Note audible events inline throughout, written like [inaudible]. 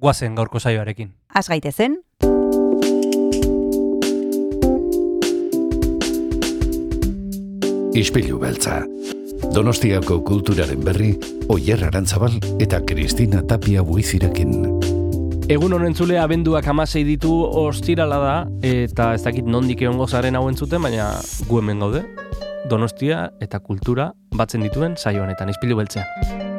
guazen gaurko saioarekin. Az gaitezen, Ispilu beltza. Donostiako kulturaren berri, Oyer Arantzabal eta Kristina Tapia buizirekin. Egun honen zule abenduak amasei ditu ostirala da, eta ez dakit nondik egon gozaren hauen zuten, baina gu hemen gaude. Donostia eta kultura batzen dituen saio honetan, izpilu beltzean.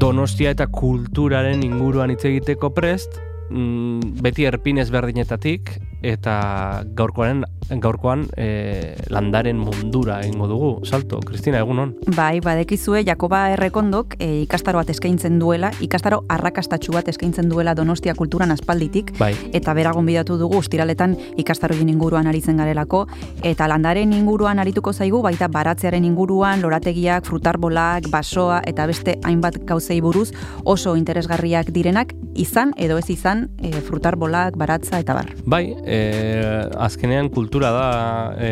Donostia eta kulturaren inguruan hitz egiteko prest, mm, beti erpin ezberdinetatik eta gaurkoan gaurkoan e, landaren mundura egingo dugu. Salto, Kristina, egunon. bai, badekizue Jakoba Errekondok e, ikastaro bat eskaintzen duela, ikastaro arrakastatxu bat eskaintzen duela Donostia kulturan aspalditik, Bai. eta beragon bidatu dugu ostiraletan ikastaroien inguruan aritzen garelako, eta landaren inguruan arituko zaigu, baita baratzearen inguruan, lorategiak, frutarbolak, basoa, eta beste hainbat gauzei buruz oso interesgarriak direnak, izan edo ez izan e, frutarbolak, baratza eta bar. Bai, e, azkenean kultura da e,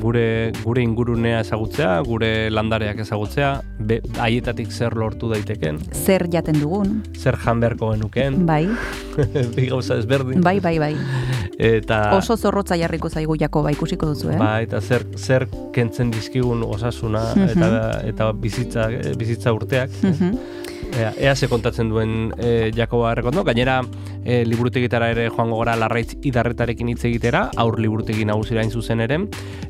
gure gure ingurunea ezagutzea, gure landareak ezagutzea, be, haietatik zer lortu daiteken, Zer jaten dugun, zer jan beharko genuken, bai, [laughs] bi gauza ezberdin. bai, bai, bai. Eta Oso zorrotza jarriko zaigu Jakoba ikusiko duzu, eh? Ba, eta zer, zer kentzen dizkigun osasuna [laughs] eta, eta bizitza, bizitza urteak. Mhm. Ea, ea ze kontatzen duen e, Jakoba Errekondo. Gainera, e, liburutegitara ere joango gora larraitz idarretarekin hitz egitera, aur liburutegi nagusira zuzen ere,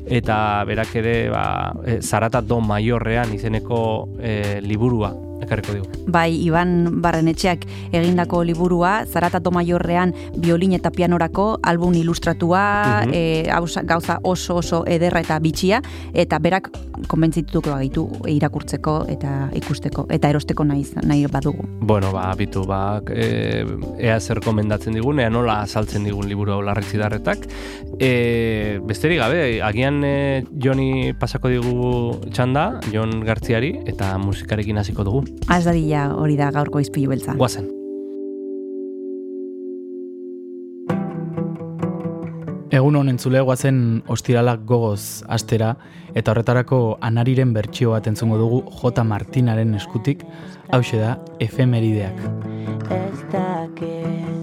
eta berak ere, ba, e, Zarata do Maiorrean izeneko e, liburua ekarriko digu. Bai, Iban Barrenetxeak egindako liburua, Zarata Tomaiorrean biolin eta pianorako album ilustratua, Mhm. e, hausa- gauza oso oso ederra eta bitxia, eta berak konbentzituko gaitu irakurtzeko eta ikusteko, eta erosteko nahi, nahi badugu. Bueno, ba, bitu, ba, e, ea zer komendatzen digun, ea nola azaltzen digun liburu hau larretzi darretak. E, besterik gabe, agian e, Joni pasako digu txanda, Jon Gartziari, eta musikarekin hasiko dugu. Az dadila hori da gaurko izpilu beltza. Guazen. Egun honen zulegoa zen ostiralak gogoz astera, eta horretarako anariren bertsio bat entzungo dugu J. Martinaren eskutik, hause da efemerideak. Ez dakit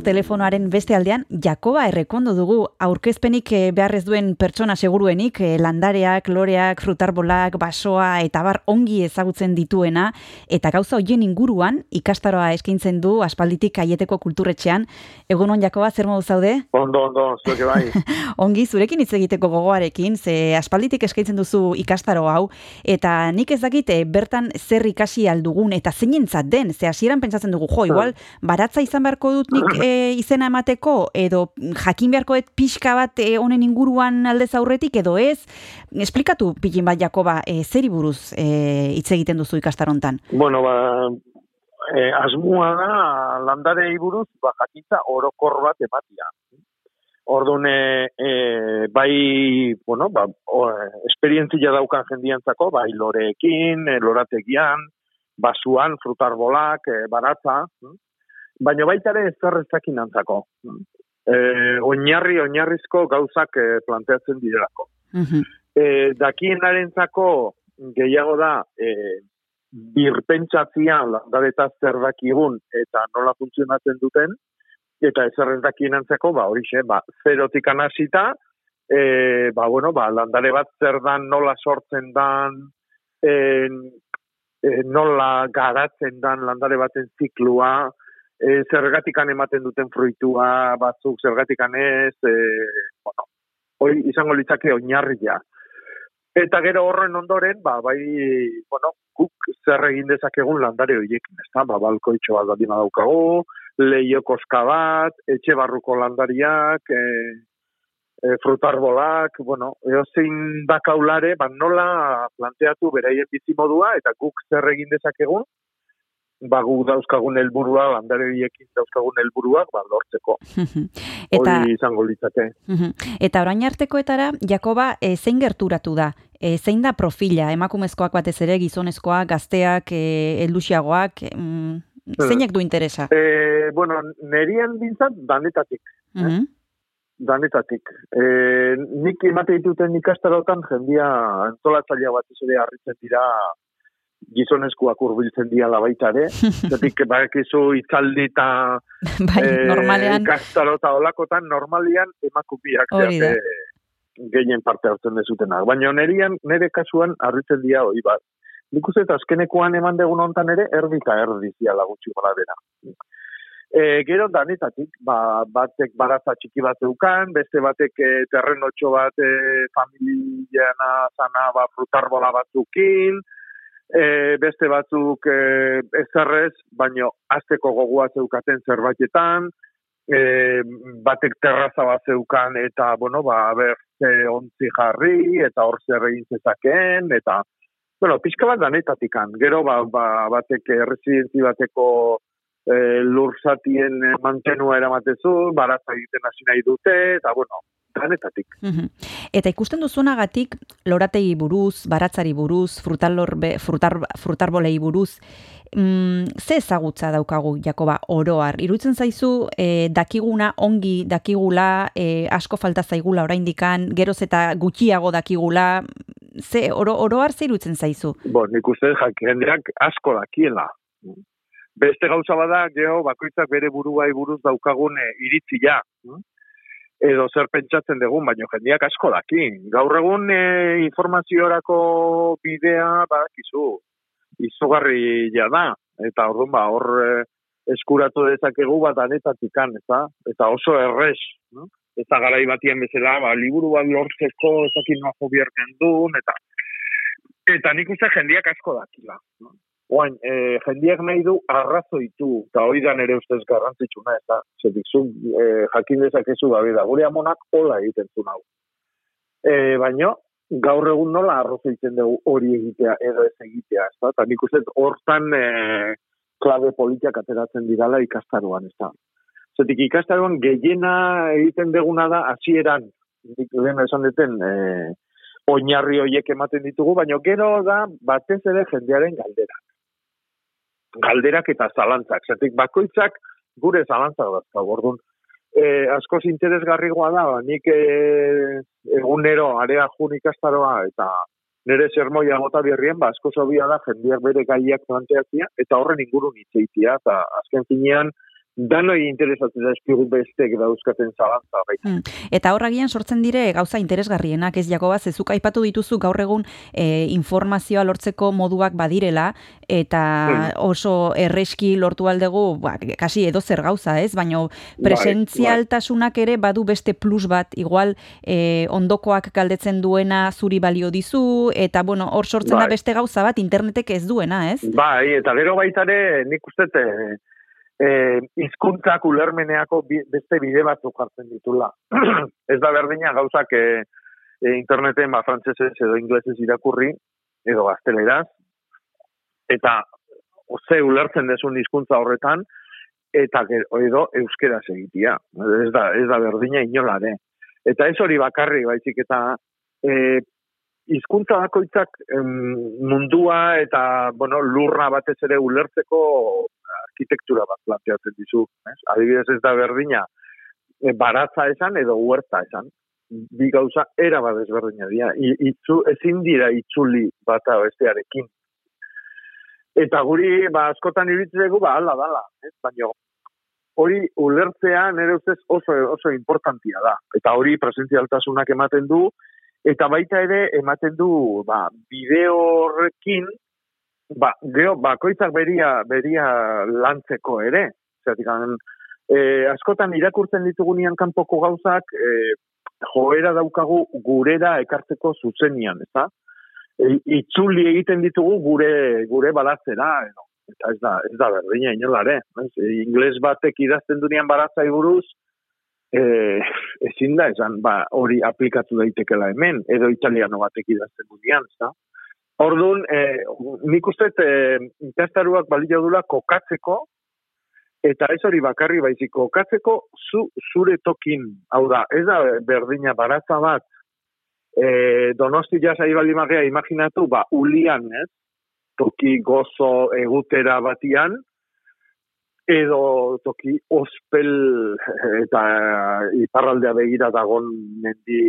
Gaur telefonoaren beste aldean, Jakoba errekondo dugu aurkezpenik eh, beharrez duen pertsona seguruenik, eh, landareak, loreak, frutarbolak, basoa eta bar ongi ezagutzen dituena, eta gauza hoien inguruan ikastaroa eskaintzen du aspalditik aieteko kulturretxean. Egunon, Jakoba, zer modu zaude? Ondo, ondo, zueke bai. [laughs] ongi, zurekin hitz egiteko gogoarekin, ze aspalditik eskaintzen duzu ikastaro hau, eta nik ez dakit eh, bertan zer ikasi aldugun, eta zeinentzat den, ze hasieran pentsatzen dugu, jo, igual, baratza izan beharko dut nik e, [clears throat] izena emateko, edo jakin beharko et pixka bat e, honen inguruan aldez aurretik, edo ez, esplikatu pilin bat Jakoba, e, zeri buruz e, hitz egiten duzu ikastarontan? Bueno, ba, e, asmua da landarei buruz, ba, jakintza orokor bat ematia. Orduan, e, bai, bueno, ba, o, esperientzia daukan jendiantzako, bai, loreekin, lorategian, basuan, frutarbolak, baratza, hm? Baina baita ere zer ezakin antzako. E, oinarri, oinarrizko gauzak e, planteatzen direlako. Mhm. E, dakienarentzako gehiago da e, birpentsatzia landaretaz zer dakigun eta nola funtzionatzen duten, eta ezer ez dakienantzako, ba, horixe, ba, zerotik anasita, e, ba, bueno, ba, landare bat zer dan, nola sortzen dan, e, e, nola garatzen dan landare baten ziklua, e, zergatikan ematen duten fruitua, batzuk zergatikan ez, e, bueno, hoi izango litzake oinarria. Eta gero horren ondoren, ba, bai, bueno, guk zer egin dezakegun landare horiekin, ez da, ba, balkoitxo bat badima daukagu, leio bat, etxe barruko landariak, e, e, frutarbolak, bueno, eozein dakaulare, ba, nola planteatu beraien bizimodua, eta guk zer egin dezakegun, ba, gu dauzkagun helburua, landare horiekin dauzkagun helburuak, ba, lortzeko. [laughs] eta, Hori izango litzake. Eta orain artekoetara, Jakoba, e, zein gerturatu da? E, zein da profila, emakumezkoak batez ere, gizonezkoak, gazteak, e, eldusiagoak, mm, zeinek du interesa? E, bueno, nerian bintzat, danetatik. Danetatik. E, nik emate dituten ikastarotan, jendia entolatzailea bat ere harritzen dira gizonezkoak urbiltzen diala baita ere. [laughs] Zetik, bakizu itzaldi eta bai, eh, normalean, ikastaro eta olakotan, normalian da. zeate gehien parte hartzen dezutenak. Baina nerian, nere kasuan, harritzen dira hori bat. Nik uste eta azkenekoan eman degun hontan ere, erdi eta erdi ziala gutxi gora bera. E, gero danetatik, ba, batek baratza txiki bat zeukan, beste batek e, terrenotxo bat e, familiana zana ba, frutarbola batzukin, e, beste batzuk e, ezerrez, baino azteko gogoa zeukaten zerbaitetan, e, batek terraza bat zeukan eta, bueno, ba, ber, ze ontzi jarri, eta hor zer egin zezakeen, eta, bueno, pixka bat danetatikan. Gero, ba, ba, batek eh, residentzi bateko e, lurzatien eh, mantenua eramatezu, baratza egiten hasi nahi dute, eta, bueno, danetatik. Mhm. Eta ikusten duzunagatik, lorategi buruz, baratzari buruz, frutalorbe, frutar, frutarbolei buruz, mm, ze ezagutza daukagu, Jakoba, oroar? Iruditzen zaizu, e, dakiguna ongi dakigula, e, asko falta zaigula oraindikan, geroz eta gutxiago dakigula, ze, oro, oroar ze iruditzen zaizu? Bo, nik uste jendeak asko dakiela. Beste gauza bada, geho, bakoitzak bere buruai buruz daukagun e, iritzia. Edo zer pentsatzen dugun, baino jendeak asko daki. Gaur egun e, informaziorako bidea, badakizu, izugarri ja da. Eta orduan ba, hor e, eskuratu dezakegu bat anetatikan, eta, eta oso errez. No? Eta garai batien bezala, ba, liburu bat lortzeko, ezakin noa jobierken duen, eta eta nik uste jendiak asko dakila. No? Oain, e, jendiak nahi du arrazoitu, eta hori da nere ustez garrantzitsuna, eta zetik zu e, jakin dezakezu gabe da, gure amonak hola egiten zu hau. E, baino, gaur egun nola arrazoitzen dugu hori egitea edo ez egitea, ez? Eta nik uste hortan e, klabe politiak ateratzen didala ikastaroan, ez da? Zetik ikastaroan gehiena egiten deguna da hasieran nik lehen esan duten, e, oinarri horiek ematen ditugu, baina gero da batez ere jendearen galderak. Galderak eta zalantzak. Zatik bakoitzak gure zalantzak dazka, gordun. E, askoz interesgarrigoa da, ba, nik e, egunero area jun ikastaroa eta nire sermoia gota berrien, ba, askoz hobia da jendeak bere gaiak planteatzia, eta horren ingurun hitzeitia, eta azken finean danoi interesatzen zaizkigu bestek dauzkaten zalantza baita. Hmm. Eta horragian sortzen dire gauza interesgarrienak, ez Jakoba, zezuk aipatu dituzu gaur egun e, informazioa lortzeko moduak badirela, eta Hmm. oso erreski lortu aldegu, ba, kasi edo zer gauza, ez? Baina presentzialtasunak ere badu beste plus bat, igual e, ondokoak galdetzen duena zuri balio dizu, eta bueno, hor sortzen da Bai. beste gauza bat internetek ez duena, ez? Bai, eta gero baita ere, nik uste e, e, izkuntzak ulermeneako beste bide batzuk hartzen ditula. [clears throat] ez da berdina gauzak e, e, interneten ba, frantsesez edo inglesez irakurri, edo gazteleraz, eta ze ulertzen desun hizkuntza horretan, eta edo euskeraz egitia. Ez da, ez da berdina inolare. Eta ez hori bakarri, baizik eta e, hizkuntza bakoitzak em, mundua eta bueno, lurra batez ere ulertzeko arkitektura bat planteatzen dizu. Ez? Adibidez ez da berdina e, baratza esan edo huerta esan. Bi gauza era bat ezberdina dira. Itzu, ezin dira itzuli bata bestearekin. Eta guri, ba, askotan iritzeko, ba, ala, dala. Ez? Baina hori ulertzea nire ustez oso, oso importantia da. Eta hori presentzialtasunak ematen du, eta baita ere ematen du ba, bideo horrekin ba, gero bakoitzak beria, beria lantzeko ere. Zeratik, e, askotan irakurtzen ditugunean kanpoko gauzak e, joera daukagu gurera ekartzeko zuzenian, ezta? E, itzuli egiten ditugu gure gure balatzera, edo. eta ez da, ez da berdina inolare. Ez? E, ingles batek idazten dunean baratzai buruz, e, ezin da esan ba, hori aplikatu daitekela hemen, edo italiano batek idazten dunean, ezta? Orduan, e, nik uste e, ikastaruak balio dula kokatzeko, eta ez hori bakarri baizik kokatzeko zu, zure tokin, hau da, ez da berdina baratza bat, e, donosti jasai balimarria imaginatu, ba, ulian, ez? Toki gozo egutera batian, edo toki ospel eta iparraldea begira dagon mendi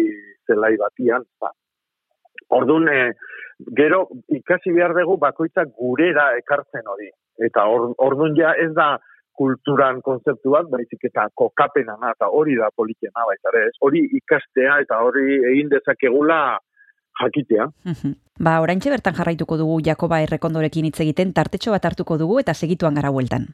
zelai batian, ba. Orduan, e, gero ikasi behar dugu bakoitzak gurera ekartzen hori. Eta or, orduan ja ez da kulturan konzeptu bat, baizik eta kokapena eta hori da politena baita ere. ez? Hori ikastea eta hori egin dezakegula jakitea. [laughs] Ba, oraintxe bertan jarraituko dugu Jakoba errekondorekin hitz egiten, tartetxo bat hartuko dugu eta segituan gara bueltan.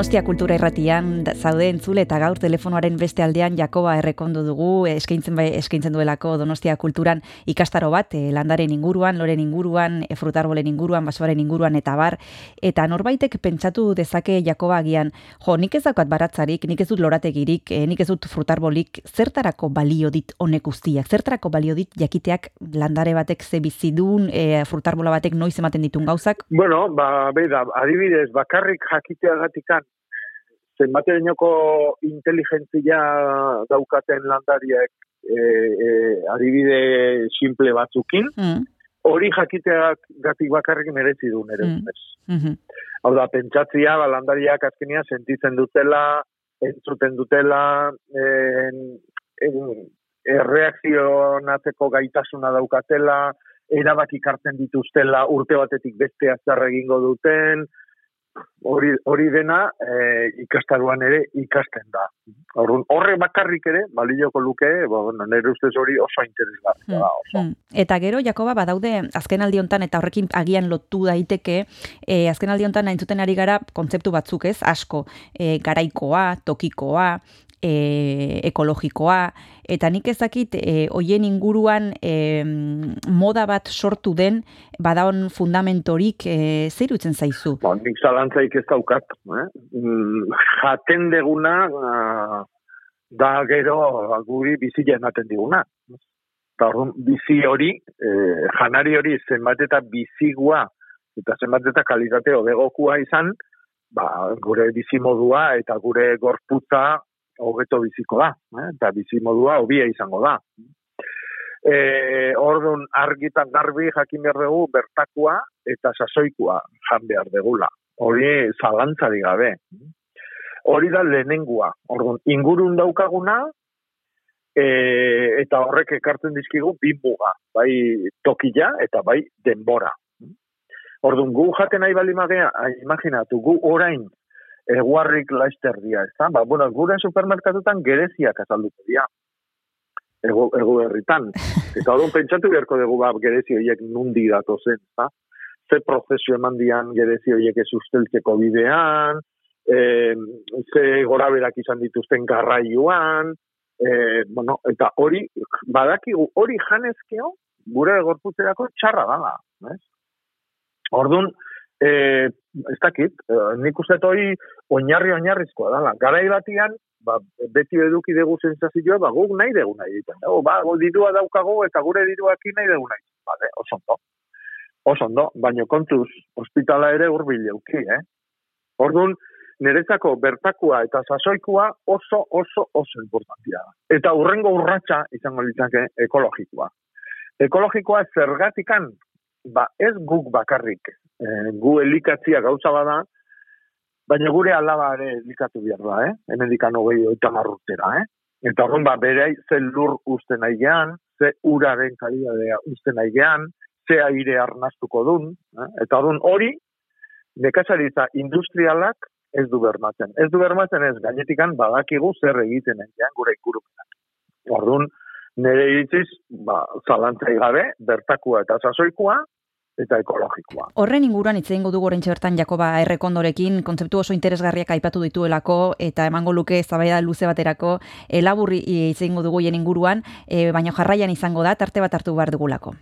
Donostia kultura irratian zaude entzule eta gaur telefonoaren beste aldean Jakoba errekondo dugu eh, eskaintzen bai eskaintzen duelako Donostia kulturan ikastaro bat eh, landaren inguruan, loren inguruan, e, frutarbolen inguruan, basoaren inguruan eta bar eta norbaitek pentsatu dezake Jakoba agian, jo, nik ez daukat baratzarik, nik ez dut lorategirik, eh, nik ez dut frutarbolik, zertarako balio dit honek guztiak? Zertarako balio dit jakiteak landare batek ze bizidun, e, frutarbola batek noiz ematen ditun gauzak? Bueno, ba, beida, adibidez, bakarrik jakiteagatikan zenbaterainoko inteligentzia daukaten landariek e, e, adibide simple batzukin, Mm, hori jakiteak gatik bakarrik merezi du nere Mm. mhm. Hau da, pentsatzia, ba, landariak azkenia sentitzen dutela, entzuten dutela, en, en, erreakzionatzeko gaitasuna daukatela, erabaki hartzen dituztela urte batetik beste zer egingo duten, hori, hori dena e, ikastaruan ere ikasten da. Orduan, horre bakarrik ere, balioko luke, ba, bueno, nire ustez hori oso interesgarria da, oso. Mm. Eta gero, Jakoba, badaude azken aldi hontan eta horrekin agian lotu daiteke, e, azken aldi hontan entzuten ari gara kontzeptu batzuk, ez? Asko, e, garaikoa, tokikoa, e, ekologikoa, eta nik ezakit e, hoien inguruan e, moda bat sortu den, badaon fundamentorik e, zer iruditzen zaizu? Ba, nik zalantzaik ez daukat. Eh? Mm, jaten deguna ah, da gero guri bizia ematen diguna. Eta bizi hori, eh, janari hori zenbat eta bizigua eta zenbat eta kalitate hobegokua izan, ba, gure bizimodua eta gure gorputza hobeto biziko da. Eh? Eta bizimodua hobia izango da. E, orduan argitan garbi jakin behar dugu bertakua eta sasoikua jan behar degula. Hori zalantzari gabe. Hori da lehenengua. Orduan, ingurun daukaguna, e, eta horrek ekartzen dizkigu bi muga. Bai tokila eta bai denbora. Orduan, gu jaten nahi bali magea, imaginatu, gu orain eguarrik laizter dia, ez da? Ba, bueno, gure supermerkatutan gereziak azalduko dira. Ego, ego herritan. [laughs] Eta orduan pentsatu beharko dugu ba, gerezi horiek nundi dato zen, ezta? Ze prozesu eman dian gerezi horiek ez usteltzeko bidean, e, ze goraberak izan dituzten garraioan, e, bueno, eta hori, badakigu, hori janezkeo, gure gorputzerako txarra dala, ez? Orduan, eh, ez dakit, eh, nik uste hori oinarri oinarrizkoa dala. Garai batian, ba, beti eduki dugu sensazioa, ba, guk nahi dugu nahi egiten. dugu. ba, dirua daukago eta gure diruakin nahi dugu nahi. Bale, oso ondo. Oso ondo, baino kontuz, ospitala ere hurbil euki, eh? Orduan, niretzako bertakua eta sasoikua oso, oso, oso importantia da. Eta urrengo urratsa izango litzake ekologikoa. Ekologikoa zergatikan, ba ez guk bakarrik, e, gu elikatzia gauza bada, baina gure alaba ere elikatu behar da, eh? Hemen dikan hogei oita marrutera, eh? Eta horren ba, bere ze lur uste nahi gean, ze uraren kalidadea uste nahi gean, ze aire arnastuko dun, eh? eta horren hori, nekazaritza industrialak ez du bermatzen. Ez du bermatzen ez gainetikan badakigu zer egiten nahi gure ikurupenak. Orduan, nire iritziz, ba, zalantzai gabe, bertakua eta sasoikua, eta ekologikoa. Horren inguruan hitz egingo dugu oraintxe bertan Jakoba Errekondorekin kontzeptu oso interesgarriak aipatu dituelako eta emango luke eztabaida luze baterako elaburri hitz egingo dugu hien inguruan, e, baina jarraian izango da tarte bat hartu behar dugulako.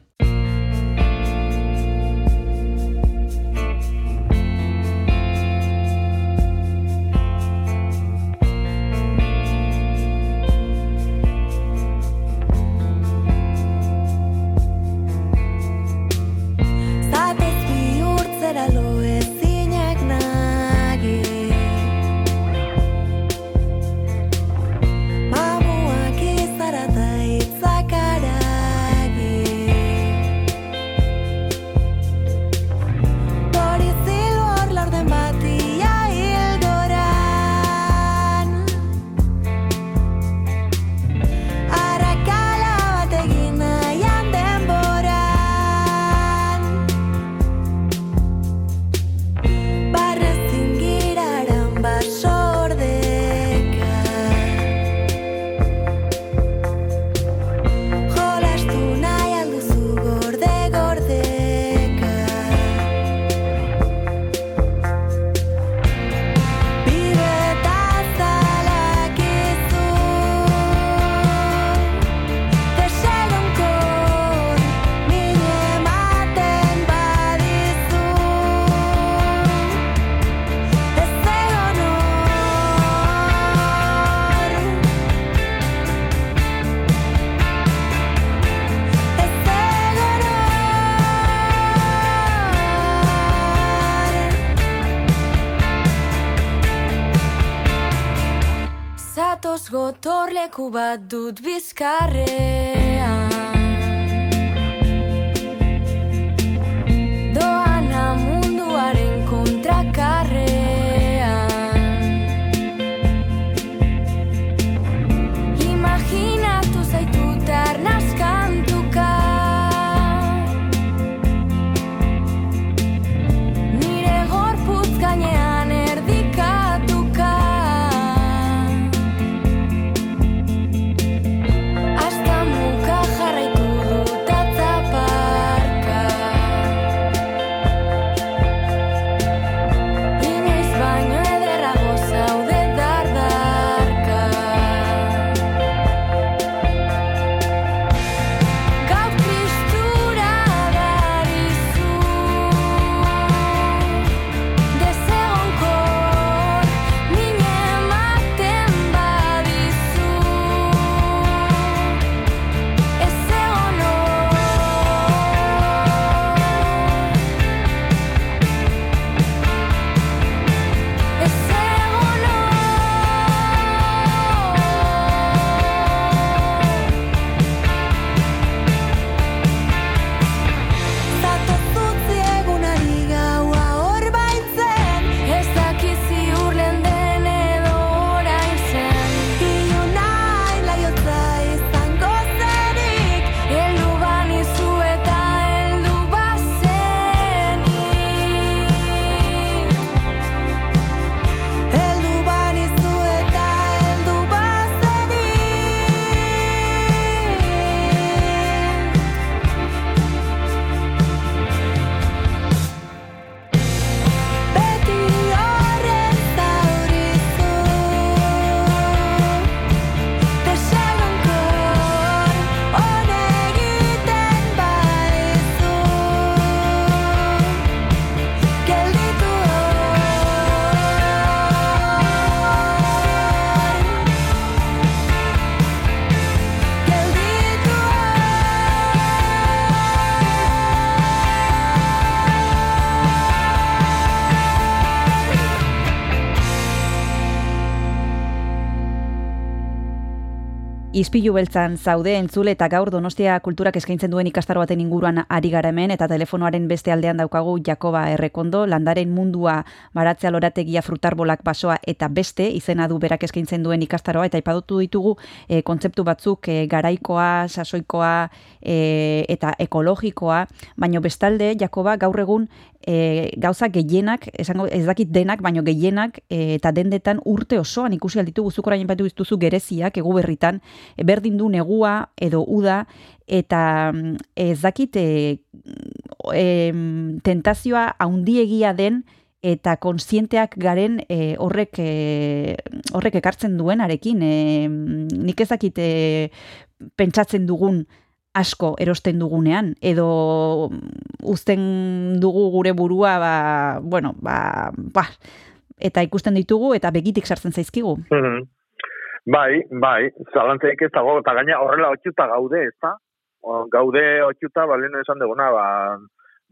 Ispilu beltzan zaude entzule eta gaur Donostia kulturak eskaintzen duen ikastaro baten inguruan ari gara hemen eta telefonoaren beste aldean daukagu Jakoba Errekondo, landaren mundua baratzea lorategia frutarbolak basoa eta beste izena du berak eskaintzen duen ikastaroa eta ipadutu ditugu e, kontzeptu batzuk e, garaikoa, sasoikoa e, eta ekologikoa, baino bestalde Jakoba gaur egun e, gauza gehienak, esango ez dakit denak, baino gehienak e, eta dendetan urte osoan ikusi alditu guzuk orain batu dituzu gereziak egu berritan berdin du negua edo uda, eta mm, ez dakit e, em, tentazioa haundiegia den, eta konsienteak garen e, horrek e, horrek ekartzen duenarekin e, nik ezakite pentsatzen dugun asko erosten dugunean edo uzten dugu gure burua ba, bueno, ba, ba, eta ikusten ditugu eta begitik sartzen zaizkigu. Mhm. Bai, bai, zalantzaik ez dago, eta gaina horrela otxuta gaude, ez da? Gaude otxuta, baleno esan duguna, ba,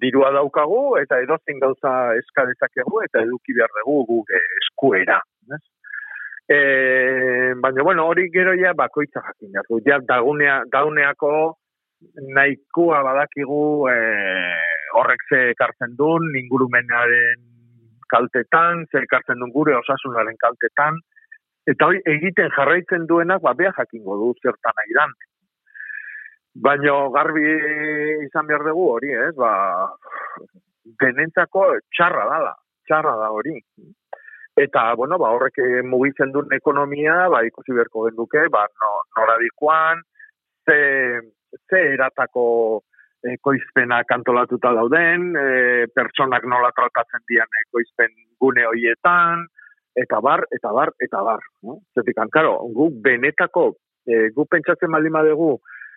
dirua daukagu, eta edozein gauza eska dezakegu, eta eduki behar dugu gure eskuera. Ez? E, baina, bueno, hori gero ja bakoitza jakin behar. Ja, dagunea, dauneako nahikoa badakigu e, horrek ze ekartzen duen, ingurumenaren kaltetan, ze ekartzen duen gure osasunaren kaltetan, eta hori egiten jarraitzen duenak, ba, beha jakingo du zertan nahi dan. Baina garbi izan behar dugu hori, ez? Ba, denentzako txarra dala, txarra da hori. Eta, bueno, ba, horrek mugitzen duen ekonomia, ba, ikusi beharko genduke, ba, no, nora dikoan, ze, ze eratako ekoizpenak antolatuta dauden, e, pertsonak nola tratatzen dian ekoizpen gune hoietan, eta bar, eta bar, eta bar. No? Zetik, karo, gu benetako, e, gu pentsatzen baldin badegu,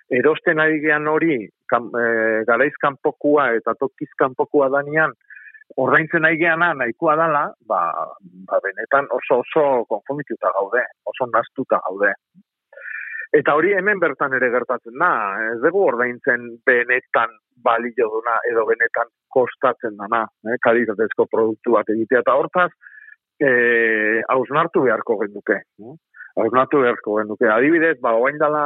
erosten ari gean hori, kan, e, garaiz kanpokua eta tokiz kanpokua danian, ordaintzen ari geana nahikoa dala, ba, ba benetan oso oso konfundituta gaude, oso nastuta gaude. Eta hori hemen bertan ere gertatzen da, ez dugu ordaintzen benetan balio duna edo benetan kostatzen dana, eh, kalitatezko produktu bat egitea. Eta hortaz, eh, hausnartu beharko genduke. Eh? Hausnartu beharko genduke. Adibidez, ba, oain dala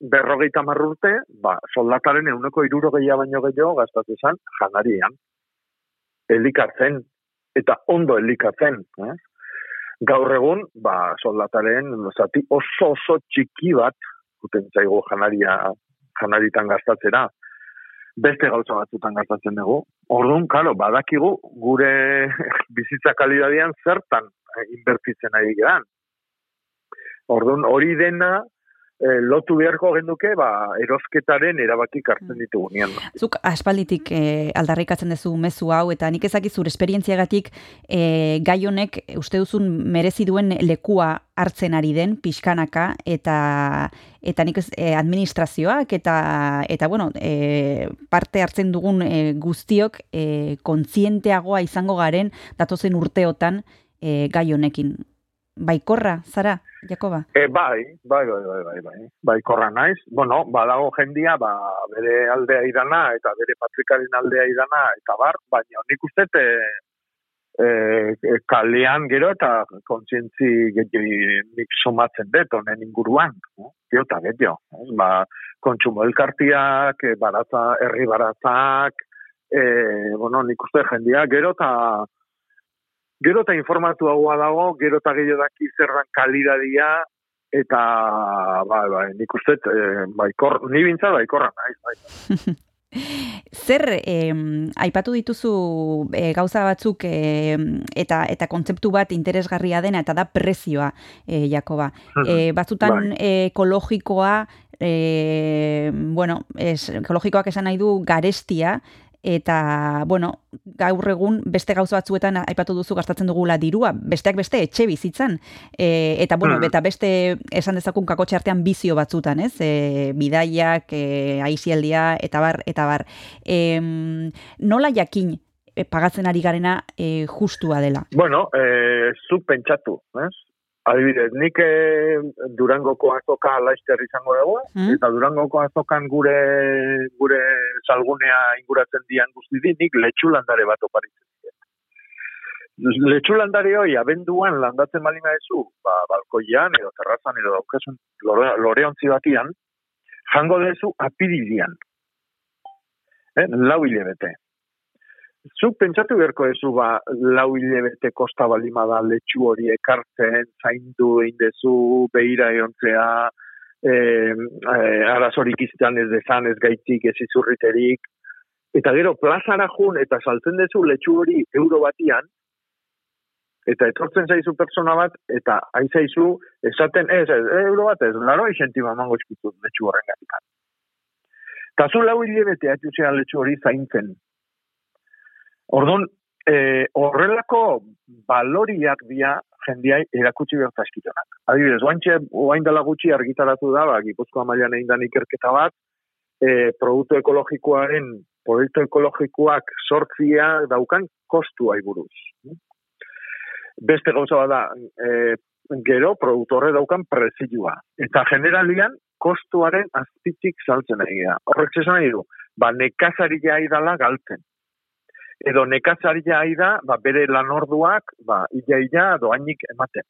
berrogeita marrurte, ba, soldataren euneko irurogeia baino gehiago gaztatu zen janarian. Elikatzen, eta ondo elikatzen. Eh? Gaur egun, ba, soldataren zati oso oso txiki bat, guten zaigu janaria, janaritan gastatzera, beste gauza batzutan gastatzen dugu. Orduan, karo, badakigu gure [laughs] bizitza kalidadian zertan inbertitzen ari geran. Orduan, hori dena eh, lotu beharko genduke, ba, erosketaren erabakik hartzen ditugunean. Zuk aspalditik eh, aldarrikatzen duzu mezu hau, eta nik ezakit zure esperientziagatik eh, gai honek uste duzun merezi duen lekua hartzen ari den pixkanaka eta eta nik ez, eh, administrazioak eta eta bueno, eh, parte hartzen dugun eh, guztiok eh, kontzienteagoa izango garen datozen urteotan eh, gai honekin. Baikorra, zara, Jakoba? E, bai, bai, bai, bai, bai, bai, bai, korra naiz. Bueno, badago jendia, ba, bere aldea idana, eta bere patrikaren aldea idana, eta bar, baina nik uste, e, e, kalean gero eta kontzientzi nik somatzen dut, honen inguruan, no? Gio eta ez? Ba, kontsumo elkartiak, baratza, herri baratzak, e, bueno, nik uste jendia gero eta gero eta informatuagoa dago, gero eta gehiago daki zerran kalidadia, eta, bai, bai, nik uste, e, baikor, ni bintza baikorra, naiz, bai. [laughs] Zer, em, aipatu dituzu e, gauza batzuk em, eta eta kontzeptu bat interesgarria dena eta da prezioa, e, Jakoba. E, batzutan e, ekologikoa, e, bueno, es, ekologikoak esan nahi du garestia, eta, bueno, gaur egun beste gauza batzuetan aipatu duzu gastatzen dugula dirua, besteak beste etxe bizitzan. E, eta, bueno, Mhm. eta beste esan dezakun kakotxe artean bizio batzutan, ez? E, bidaiak, e, aizialdia, eta bar, eta bar. E, nola jakin e, pagatzen ari garena e, justua dela? Bueno, e, zu pentsatu, ez? Adibidez, nik e, Durangoko azoka laister izango dugu, Mm. eta Durangoko azokan gure gure salgunea inguratzen dian guzti di, nik letxulandare bat oparitzen diet. Letxulandare hoi, abenduan landatzen balima ezu, ba, balkoian, edo terrazan, edo daukasun lore, loreontzi batian, jango dezu apiridian. Eh? Lau hilebete. Zuk pentsatu beharko ezu ba, lau hilebete kosta balima da letxu hori ekartzen, zaindu egin dezu, behira eontzea, e, e, arazorik izan ez dezan, ez gaitik, ez izurriterik. Eta gero, plazara jun eta saltzen dezu letxu hori euro batian, eta etortzen zaizu pertsona bat, eta hain zaizu, esaten, ez, ez, euro bat ez, laro izentima emango eskutu letxu horren gatik. Eta zu lau hilebete atxuzea letxu hori zaintzen. Orduan, e, horrelako baloriak dia jendiai erakutsi behar zaskitonak. Adibidez, oaintxe, oain dela gutxi argitaratu da, ba, Gipuzkoa mailan egin da ikerketa bat, e, produktu ekologikoaren, produktu ekologikoak sortzia daukan kostua buruz. Beste gauza bada, e, gero produktu horre daukan prezioa. Eta generalian, kostuaren azpitik saltzen da. Horrek zesan nahi du, ba, nekazaria idala galtzen edo nekatzaria ari da, ba, bere lanorduak, ba, ia-ia doainik ematen.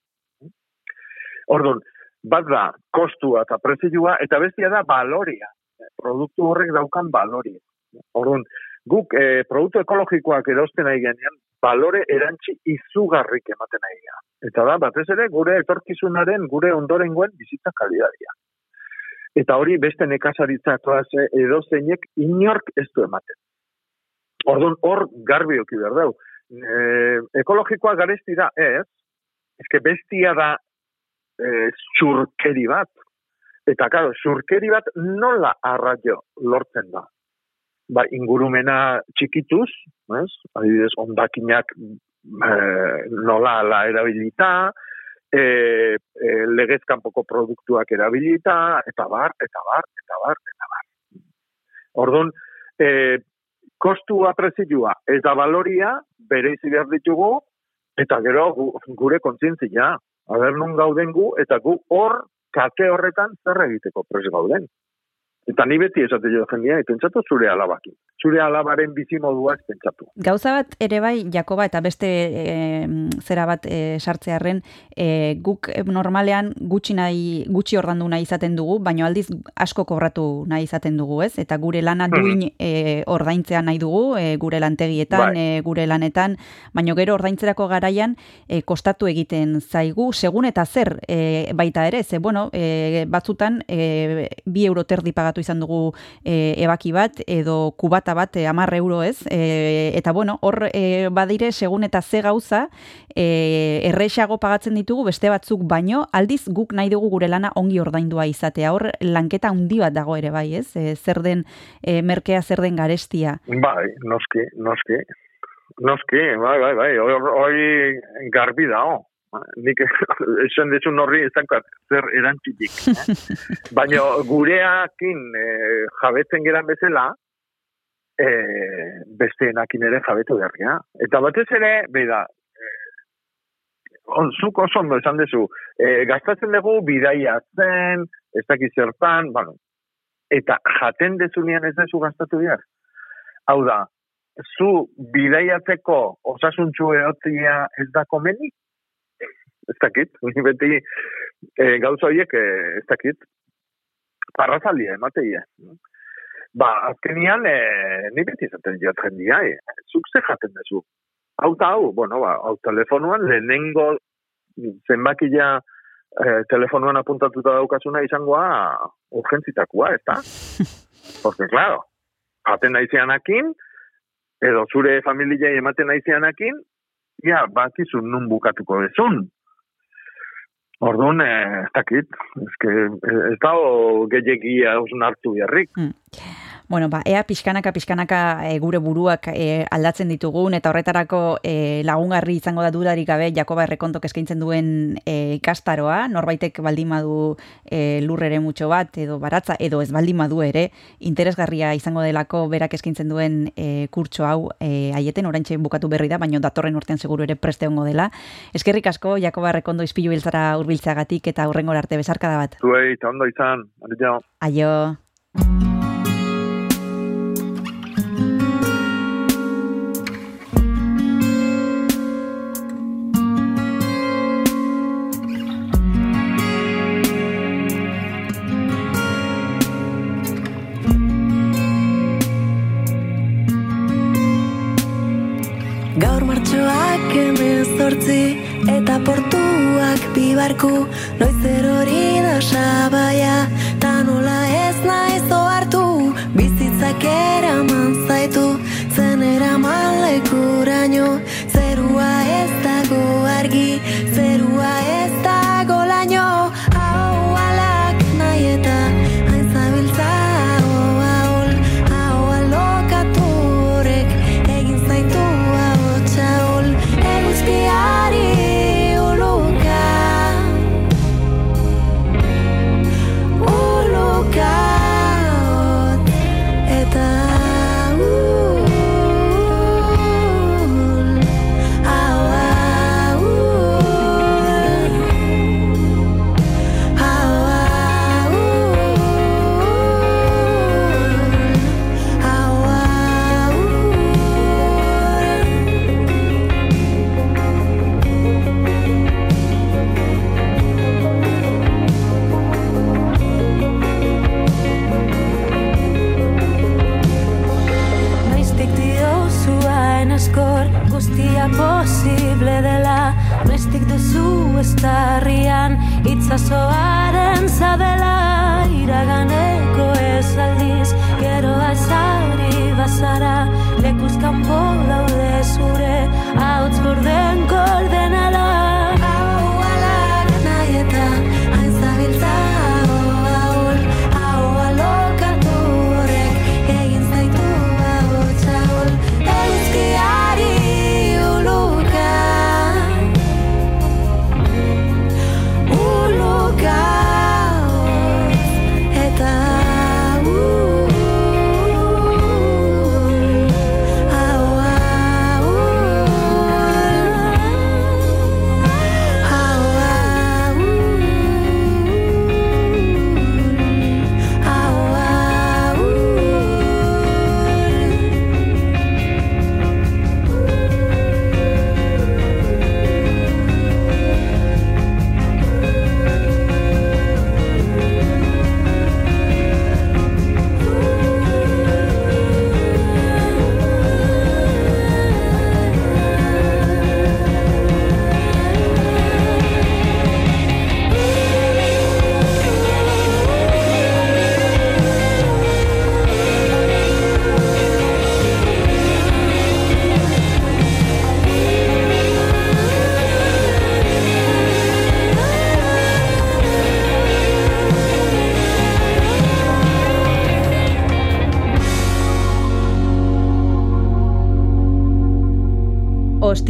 Orduan, bat da, kostua eta prezioa, eta bestia da, baloria. Produktu horrek daukan baloria. Orduan, guk e, produktu ekologikoak erosten nahi genean, balore erantzi izugarrik ematen nahi genean. Eta da, batez ere, gure etorkizunaren, gure ondorengoen bizitza kalidadia. Eta hori beste nekazaritza klase edo zeinek inork ez du ematen. Orduan, hor garbi oki behar dau. E, ekologikoa garesti da, ez, ezke bestia da e, zurkeri bat. Eta, karo, zurkeri bat nola arraio lortzen da. Ba, ingurumena txikituz, ez, adibidez, ondakinak e, nola la erabilita, e, e, legezkanpoko produktuak erabilita, eta bar, eta bar, eta bar, eta bar. Orduan, e, kostua prezioa ez da baloria, bere izi behar ditugu, eta gero gure kontzientzia, haber nun gauden gu, eta gu hor, kate horretan zer egiteko prez gauden. Eta ni beti esate jo jendia, pentsatu zure alabakin. Zure alabaren bizi modua ez pentsatu. Gauza bat ere bai, Jakoba, eta beste e, zera bat e, sartzearren, e, guk normalean gutxi nahi, gutxi ordandu nahi izaten dugu, baino aldiz asko kobratu nahi izaten dugu, ez? Eta gure lana hmm. duin e, ordaintzea nahi dugu, e, gure lantegietan, bai. e, gure lanetan, baino gero ordaintzerako garaian e, kostatu egiten zaigu, segun eta zer e, baita ere, ze, bueno, e, batzutan e, bi euro terdi pagatu izan dugu e, ebaki bat, edo kubata bat, e, amar euro ez, e, eta bueno, hor e, badire, segun eta ze gauza, e, errexago pagatzen ditugu, beste batzuk baino, aldiz guk nahi dugu gure lana ongi ordaindua izatea, hor lanketa handi bat dago ere bai, ez? E, zer den e, merkea, zer den garestia? Bai, noski, noski. Noski, bai, bai, bai, hori garbi dago nik [laughs] esan dezu norri ezankat zer erantzitik. Eh? [laughs] Baina gureakin e, jabetzen geran bezala, e, besteenakin ere jabetu behar Eta batez ere, beida, e, onzuk oso ondo esan dezu, e, gastatzen dugu bidaia zen, ez dakiz zertan, bueno, eta jaten dezunean ez dezu gastatu behar. Hau da, zu bidaiatzeko osasuntxu eotzia ez da komenik, ez dakit, [laughs] ni beti e, gauza horiek ez dakit, parrazaldia emateia. Ba, azkenian, e, ni beti zaten diat jendia, e, zuk ze jaten dezu. Hau hau, bueno, ba, hau telefonuan, lehenengo zenbakia e, telefonuan apuntatuta daukazuna izangoa urgentzitakoa, ez da? [laughs] Porque, claro, jaten naizianakin, edo zure familia ematen naizianakin, ja, bakizu nun bukatuko dezun. Orduan, eh, ez dakit, ez, que, eh, ez da gehiagia hartu biarrik. Hmm. Bueno, ba, ea pixkanaka, pixkanaka e, gure buruak e, aldatzen ditugun, eta horretarako e, lagungarri izango da dudarik gabe Jakoba errekontok eskaintzen duen e, ikastaroa, norbaitek baldin madu e, lurrere mutxo bat, edo baratza, edo ez baldin madu ere, interesgarria izango delako berak eskaintzen duen e, kurtso hau e, aieten, oraintxe bukatu berri da, baina datorren urtean seguru ere preste hongo dela. Eskerrik asko, Jakoba errekondo izpilu biltzara urbiltzagatik eta urrengor arte bezarkada bat. Zuei, eta ondo izan, adio. Aio. Bibarku noiz erori da sabaia ta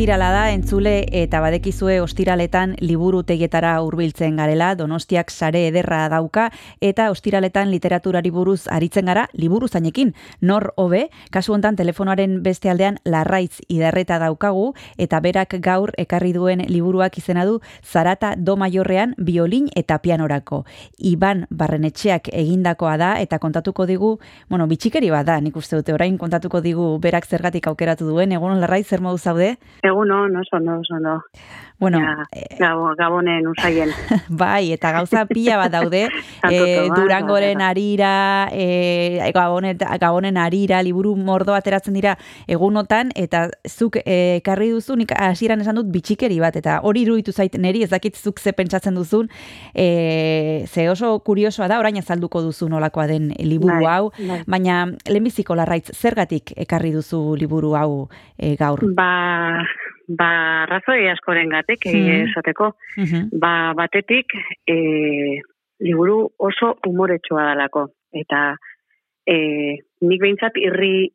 Ostirala da entzule eta badekizue ostiraletan liburutegietara hurbiltzen garela, Donostiak sare ederra dauka eta ostiraletan literaturari buruz aritzen gara liburu zainekin. Nor hobe, kasu hontan telefonoaren beste aldean larraitz idarreta daukagu eta berak gaur ekarri duen liburuak izena du Zarata do Maiorrean biolin eta pianorako. Iban Barrenetxeak egindakoa da eta kontatuko digu, bueno, bitxikeri bat da, nik uste dute orain kontatuko digu berak zergatik aukeratu duen, egun larraitz zer modu zaude? Egun no, oso ondo, oso ondo. Bueno, Ja, gabo, gabonen usaien. [laughs] bai, eta gauza pila bat daude, [laughs] e, Durangoren arira, e, gabonen, gabonen arira, liburu mordo ateratzen dira egunotan, eta zuk ekarri duzu, nik hasieran esan dut bitxikeri bat, eta hori iruditu zait neri, ez dakit zuk ze pentsatzen duzun, e, ze oso kuriosoa da, orain azalduko duzu nolakoa den liburu Bai, hau, bai. baina lehenbiziko larraitz, zergatik ekarri duzu liburu hau e, gaur? Ba, ba, razoi askoren gatik, Hmm. esateko. Mhm. Ba, batetik, e, liburu oso humoretsua dalako. Eta e, nik behintzat irri,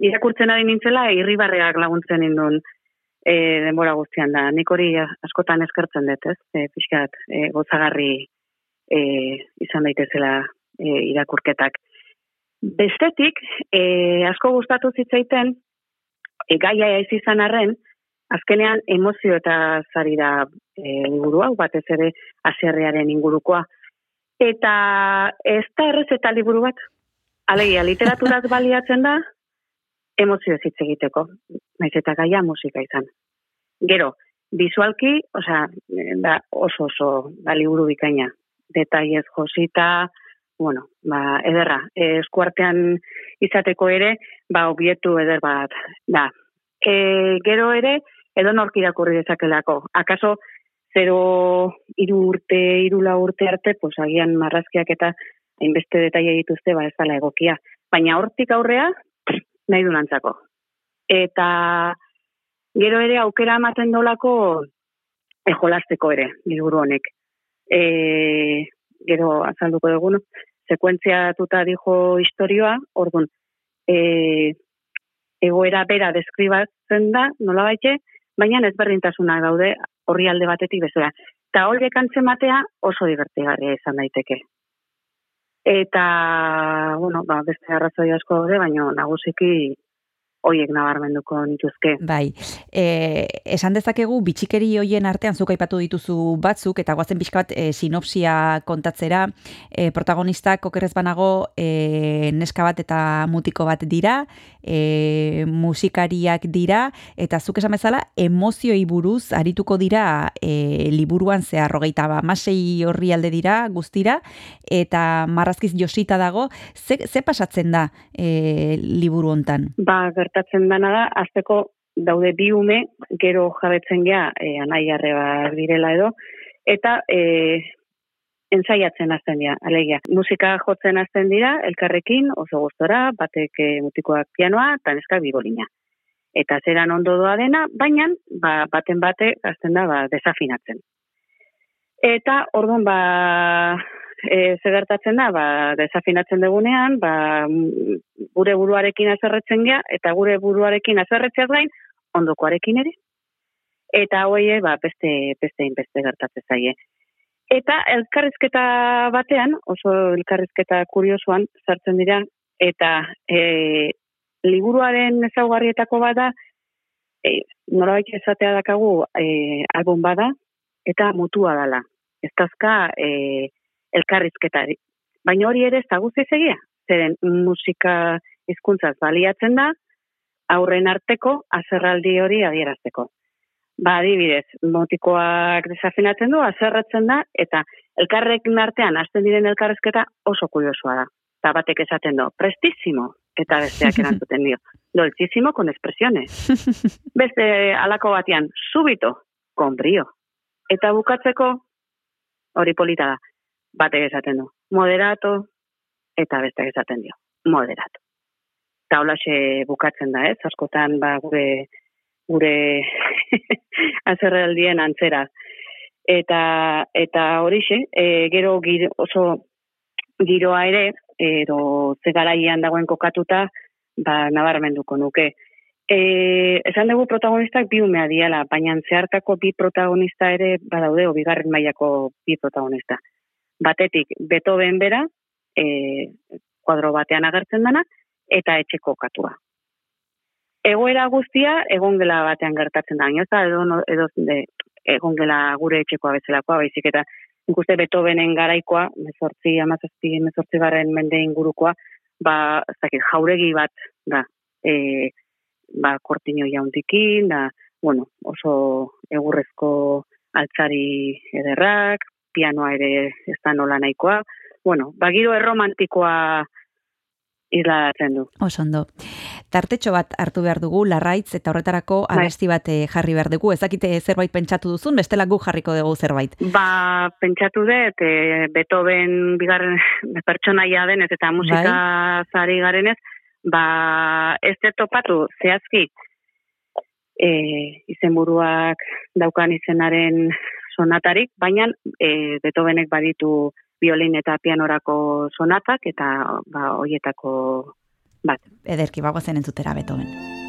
irakurtzen ari nintzela, irribarreak laguntzen nindun e, denbora guztian da. Nik hori askotan eskertzen dut, ez? E, pixkat, e, gozagarri e, izan daitezela e, irakurketak. Bestetik, e, asko gustatu zitzaiten, e, gaia ez izan arren, azkenean emozio eta zari da e, liburu hau, batez ere aserrearen ingurukoa. Eta ez da errez eta liburu bat. Alegia, literaturaz baliatzen da, emozio hitz egiteko. Naiz eta gaia musika izan. Gero, visualki, osea, da oso oso da liburu bikaina. Detaiez josita, bueno, ba, ederra, e, eskuartean izateko ere, ba, obietu eder bat, da. E, gero ere, edo nork irakurri dezakelako. Akaso, zero iru urte, iru lau urte arte, pues, agian marrazkiak eta hainbeste detaile dituzte, ba, ez dala egokia. Baina hortik aurrea, [clears throat] nahi du nantzako. Eta gero ere aukera ematen dolako e, ere, liburu honek. E, gero azalduko dugu, sekuentziatuta dijo historioa, orduan, e, egoera bera deskribatzen da, nola baite, baina ezberdintasuna gaude horri alde batetik bezala. Eta horiek antzematea oso divertigarria izan daiteke. Eta, bueno, ba, beste arrazoi asko daude, baina nagusiki hoiek nabarmenduko nituzke. Bai, e, esan dezakegu bitxikeri hoien artean zuk aipatu dituzu batzuk eta goazen pixka bat e, sinopsia kontatzera e, protagonistak okerrez banago e, neska bat eta mutiko bat dira, e, musikariak dira eta zuk esan bezala emozioi buruz arituko dira e, liburuan zehar hogeita ba, masei horri alde dira guztira eta marrazkiz josita dago, ze, ze pasatzen da e, liburu hontan? Ba, gertatzen dana da, azteko daude bi ume, gero jabetzen gea, e, anai arrebak direla edo, eta e, ensaiatzen hasten dira, alegia. Musika jotzen hasten dira, elkarrekin, oso gustora, batek e, mutikoak pianoa, eta neskak bibolina. Eta zeran ondo doa dena, baina ba, baten bate hasten da ba, desafinatzen. Eta orduan ba, e, ze gertatzen da, ba, desafinatzen dugunean, ba, gure buruarekin azerretzen gea, eta gure buruarekin azerretzeaz gain, ondokoarekin ere. Eta hoie, ba, beste, beste beste gertatzen zaie. Eta elkarrizketa batean, oso elkarrizketa kuriosoan, sartzen dira, eta e, liburuaren ezaugarrietako bada, e, norabait esatea dakagu e, album bada, eta mutua dala. Ez dazka e, elkarrizketari. Baina hori ere ez da guztiz egia. Zeren musika hizkuntzaz baliatzen da, aurren arteko azerraldi hori adierazteko. Ba, adibidez, motikoak desafinatzen du, azerratzen da, eta elkarrekin artean hasten diren elkarrezketa oso kuriosoa da. Eta batek esaten du, prestissimo, eta besteak erantzuten dio, dolcísimo con expresiones. [laughs] Beste alako batean, subito, con brio. Eta bukatzeko, hori polita da, batek esaten du, moderato, eta besteak esaten dio, moderato. Eta holaxe bukatzen da, ez? Askotan, ba, gure gure [laughs] azerraldien antzera. Eta eta horixe, e, gero giro, oso giroa ere, edo ze garaian dagoen kokatuta, ba, nabarmenduko nuke. E, esan dugu protagonistak bi umea diala, baina zeharkako bi protagonista ere badaude, o bigarren mailako bi protagonista. Batetik, Beethoven bera, e, kuadro batean agertzen dana, eta etxeko katua. Egoera guztia egongela batean gertatzen da, ez da edo, edo de, egongela gure etxekoa bezalakoa, baizik eta nik uste Beethovenen garaikoa, mezortzi, amazazpi, mezortzi garren mende ingurukoa, ba, ez dakit, jauregi bat da, e, ba, kortino jauntikin, da, bueno, oso egurrezko altzari ederrak, pianoa ere ez da nola nahikoa, bueno, ba, giro erromantikoa isladatzen du. Oso ondo. Tartetxo bat hartu behar dugu, larraitz, eta horretarako Bai. abesti bat eh, jarri behar dugu. Ezakite zerbait pentsatu duzun, bestela gu jarriko dugu zerbait. Ba, pentsatu dut, e, Beethoven bigarren [laughs] pertsonaia denez eta musika zari garenez, ba, ez dut topatu, zehazki, e, izenburuak daukan izenaren sonatarik, baina e, Beethovenek baditu violin eta pianorako sonatak, eta ba, hoietako bat. Ederki, bagoazen entzutera Beethoven.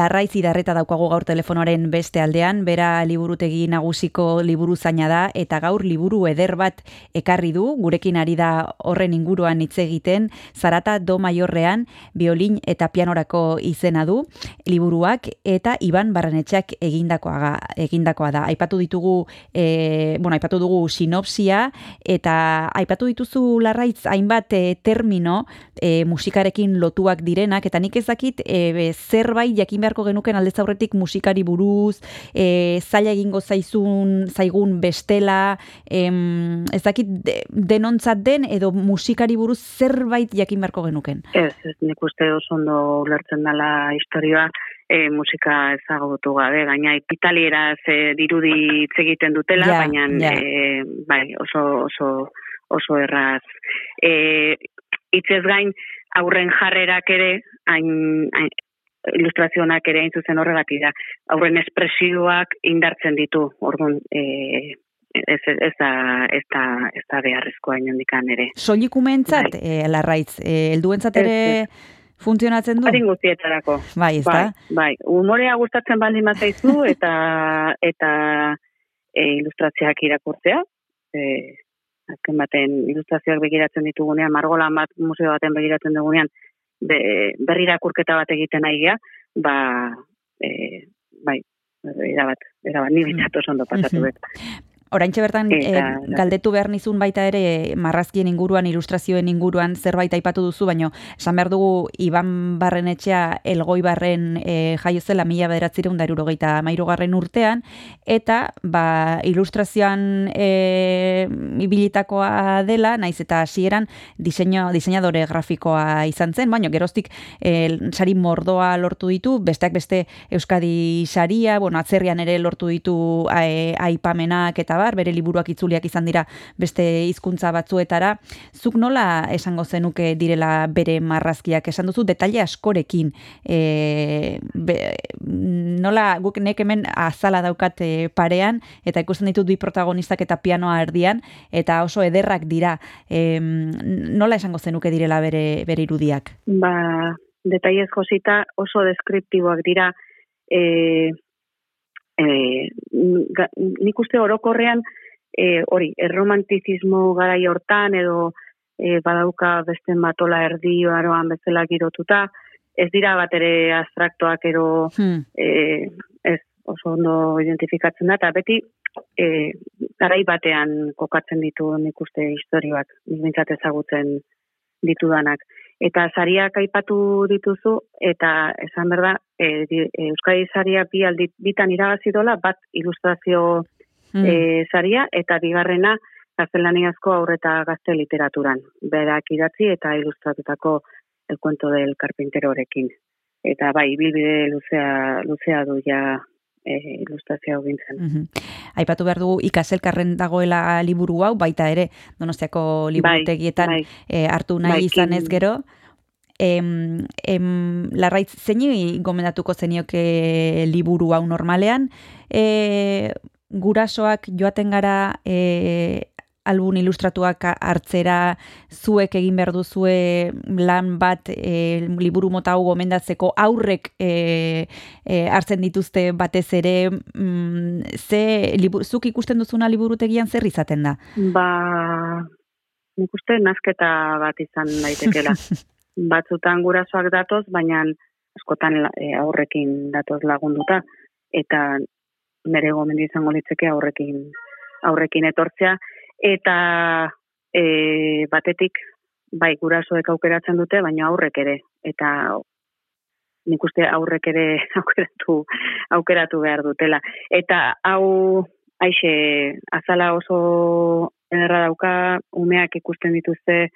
Larraiz idarreta daukagu gaur telefonoaren beste aldean, bera liburutegi nagusiko liburu zaina da, eta gaur liburu eder bat ekarri du, gurekin ari da horren inguruan hitz egiten, zarata do maiorrean, biolin eta pianorako izena du, liburuak, eta Iban Barrenetxeak egindakoa, egindakoa da. Aipatu ditugu, e, bueno, aipatu dugu sinopsia, eta aipatu dituzu larraitz hainbat e, termino e, musikarekin lotuak direnak, eta nik ezakit e, zerbait jakin beharko genuken aldez aurretik musikari buruz, e, zaila egingo zaizun, zaigun bestela, em, ez dakit de, denontzat den edo musikari buruz zerbait jakin beharko genuken. Ez, ez nik uste oso ondo ulertzen dela historia, e, musika ezagutu gabe, gaina italiera ze dirudi hitz egiten dutela, Ja, baina ja. e, bai, oso, oso, oso erraz. E, hitzez gain, aurren jarrerak ere, hain, hain, ilustrazionak ere hain zuzen horregatik da. Aurren espresioak indartzen ditu, orduan, e, ez, ez, da, ez, da, ez da beharrezkoa inondikan ere. Solikumentzat, e, larraitz, e, helduentzat ere funtzionatzen du? Adin guztietarako. Bai, ez bai, da? bai, umorea gustatzen baldin bazaizu [laughs] eta eta e, ilustrazioak irakurtzea. E, azken baten ilustrazioak begiratzen ditugunean, margolan bat museo baten begiratzen dugunean, be, berri irakurketa bat egiten nahi gea, ba, e, bai, erabat, erabat, ni bintzat oso ondo pasatu Mhm. bet. Oraintxe bertan Eta- eh, galdetu behar nizun baita ere marrazkien inguruan, ilustrazioen inguruan zerbait aipatu duzu, baino esan behar dugu Iban Barrenetxea elgoi barren eh, jaio zela mila bederatzireun da irurogeita mairugarren urtean, eta ba, ilustrazioan eh, ibilitakoa dela, naiz eta hasieran diseño, diseinadore grafikoa izan zen, baino geroztik eh, sari mordoa lortu ditu, besteak beste Euskadi saria, bueno, atzerrian ere lortu ditu aipamenak eta bar, bere liburuak itzuliak izan dira beste hizkuntza batzuetara. Zuk nola esango zenuke direla bere marrazkiak esan duzu detaile askorekin. E, be, nola guk nek hemen azala daukat e, parean eta ikusten ditut bi protagonistak eta pianoa erdian eta oso ederrak dira. E, nola esango zenuke direla bere bere irudiak? Ba, detaiez josita oso deskriptiboak dira, e, e, nik uste orokorrean, e, hori, erromantizismo garai hortan edo e, badauka beste matola erdi aroan bezala girotuta, ez dira bat ere abstraktoak ero Hmm. e, ez oso ondo identifikatzen da, eta beti e, garai batean kokatzen ditu nik uste historioak, bintzat ezagutzen ditudanak. Eta sariak aipatu dituzu, eta esan berda, e, e, Euskadi saria bi aldi, bitan irabazi dola, bat ilustrazio Hmm. e, saria, eta bigarrena gaztelaniazko aurreta gazte literaturan. Berak idatzi eta ilustratutako el cuento del carpinterorekin. Eta bai, bilbide luzea, luzea du ja e, ilustrazio gintzen. Mhm. Aipatu behar dugu ikaselkarren dagoela liburu hau, baita ere Donostiako liburutegietan bai. eh, hartu nahi Bai, izan ez gero. Em, em, larraitz, zeini gomendatuko zenioke liburu hau normalean? E, gurasoak joaten gara e, albun ilustratuak hartzera zuek egin behar duzue lan bat e, liburu mota hau gomendatzeko aurrek e, e, hartzen dituzte batez ere mm, ze libu, zuk ikusten duzuna liburutegian zer izaten da? Ba, nik uste nazketa bat izan [laughs] daitekela. Batzutan gurasoak datoz, baina askotan e, aurrekin datoz lagunduta, eta nire gomendio izango litzeke aurrekin aurrekin etortzea, eta e, batetik, bai, gurasoek aukeratzen dute, baina aurrek ere, eta nik uste aurrek ere [laughs] aukeratu, aukeratu behar dutela. Eta hau, aixe, azala oso ederra dauka, umeak ikusten dituzte,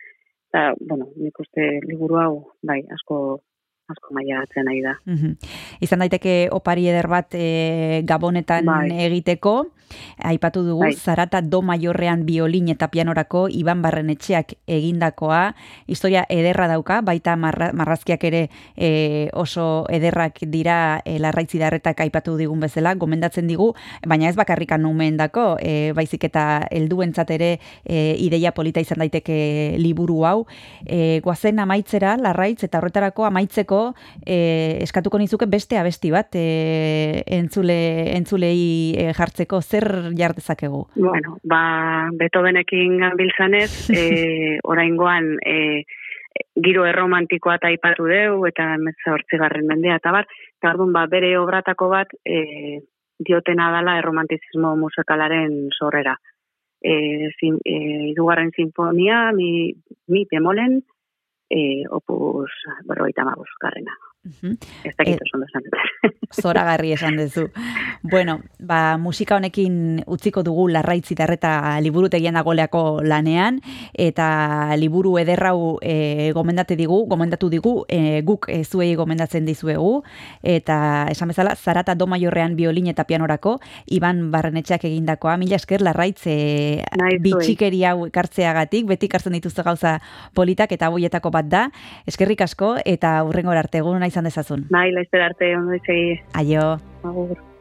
eta, bueno, nik uste liburu hau, bai, asko, asko maiatzen nahi da. Mhm. Izan daiteke opari eder bat e, gabonetan Bai. egiteko, Aipatu dugu, Bai. zarata do maiorrean biolin eta pianorako Iban Barrenetxeak egindakoa, historia ederra dauka, baita marra, marrazkiak ere e, oso ederrak dira e, larraitzi darretak aipatu digun bezala, gomendatzen digu, baina ez bakarrikan numeendako, e, baizik eta helduentzat ere e, ideia polita izan daiteke liburu hau. E, guazen amaitzera, larraitz, eta horretarako amaitzeko e, eskatuko nizuke beste abesti bat e, entzule, entzulei e, jartzeko, zer jar dezakegu? Bueno, ba, Beethovenekin gabiltzanez, [laughs] e, oraingoan e, giro erromantikoa eta aipatu deu, eta garren mendea, eta bar, eta ba, bere obratako bat, e, diotena dala erromantizismo musikalaren sorrera. E, zin, e, irugarren sinfonia, mi, mi bemolen, e, opus berroita garrena. Mhm. Ez dakit Eh, oso ondo esan. Zoragarri esan duzu. Bueno, ba, musika honekin utziko dugu larraitzi darreta liburutegian dagoleako lanean, eta liburu ederrau e, gomendate digu, gomendatu digu, e, guk e, zuei gomendatzen dizuegu, eta esan bezala, zarata do maiorrean biolin eta pianorako, Iban Barrenetxeak egindakoa, mila esker larraitz e, bitxikeri hau ekartzeagatik, beti ekartzen dituzte gauza politak eta boietako bat da, eskerrik asko, eta hurrengora arte egun izan dezazun. Bai, laizter arte, ondo izegi. Aio. Agur.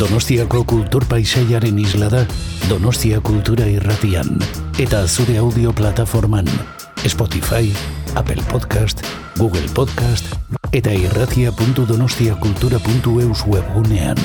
Donostiako kultur paisaiaren isla da Donostia Kultura Irratian eta zure audio plataforman Spotify, Apple Podcast, Google Podcast eta irratia.donostiakultura.eus webgunean.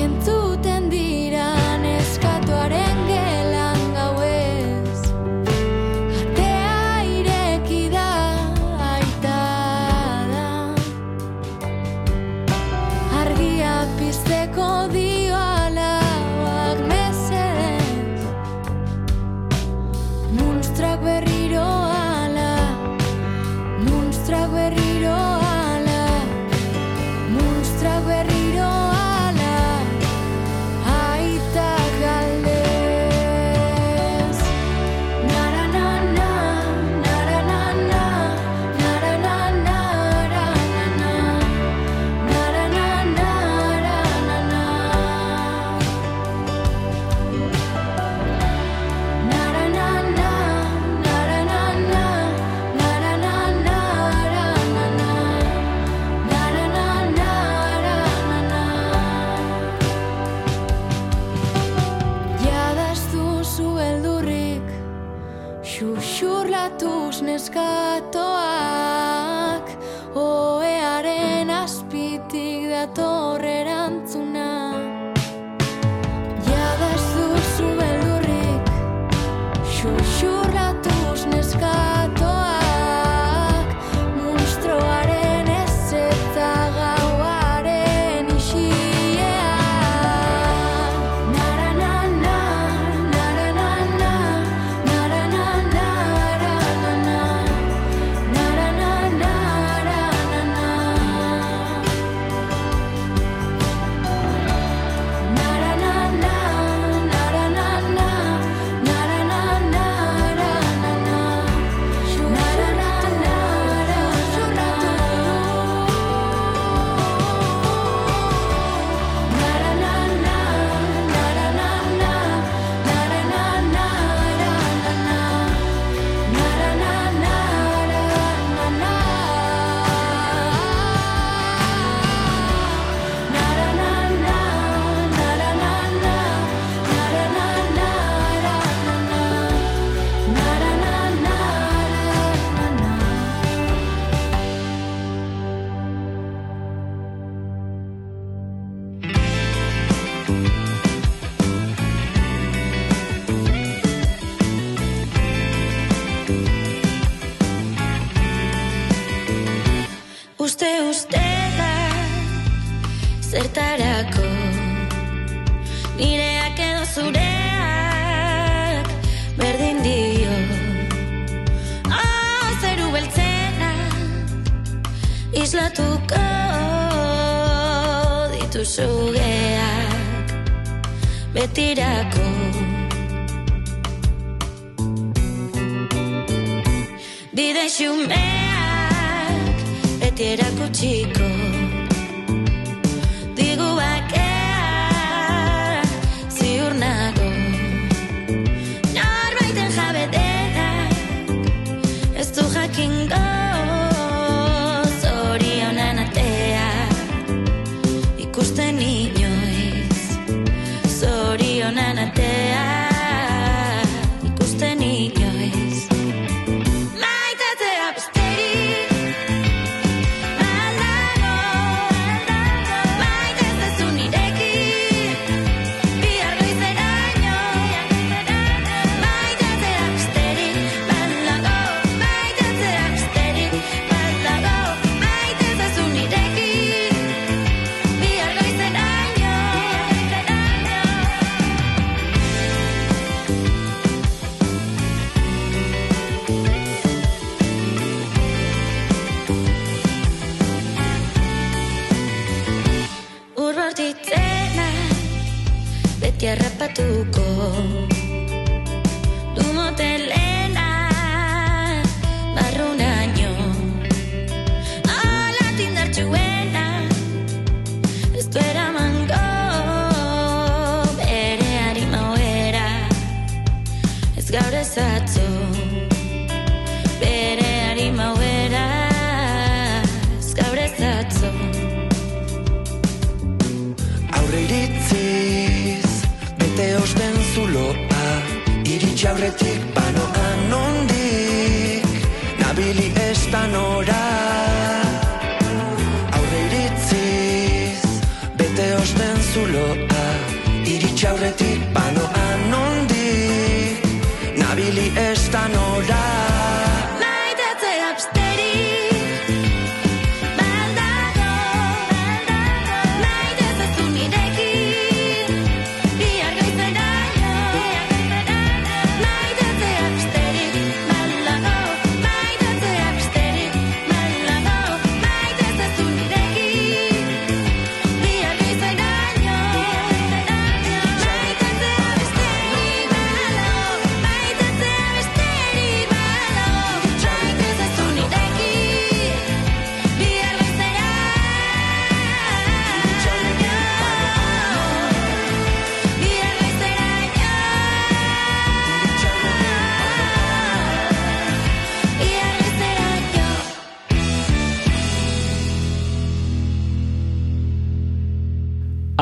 into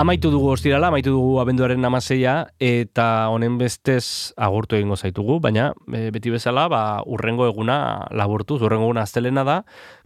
Amaitu dugu ostirala, amaitu dugu abenduaren amaseia, eta honen bestez agurtu egingo zaitugu, baina e, beti bezala, ba, urrengo eguna laburtuz, urrengo eguna astelena da,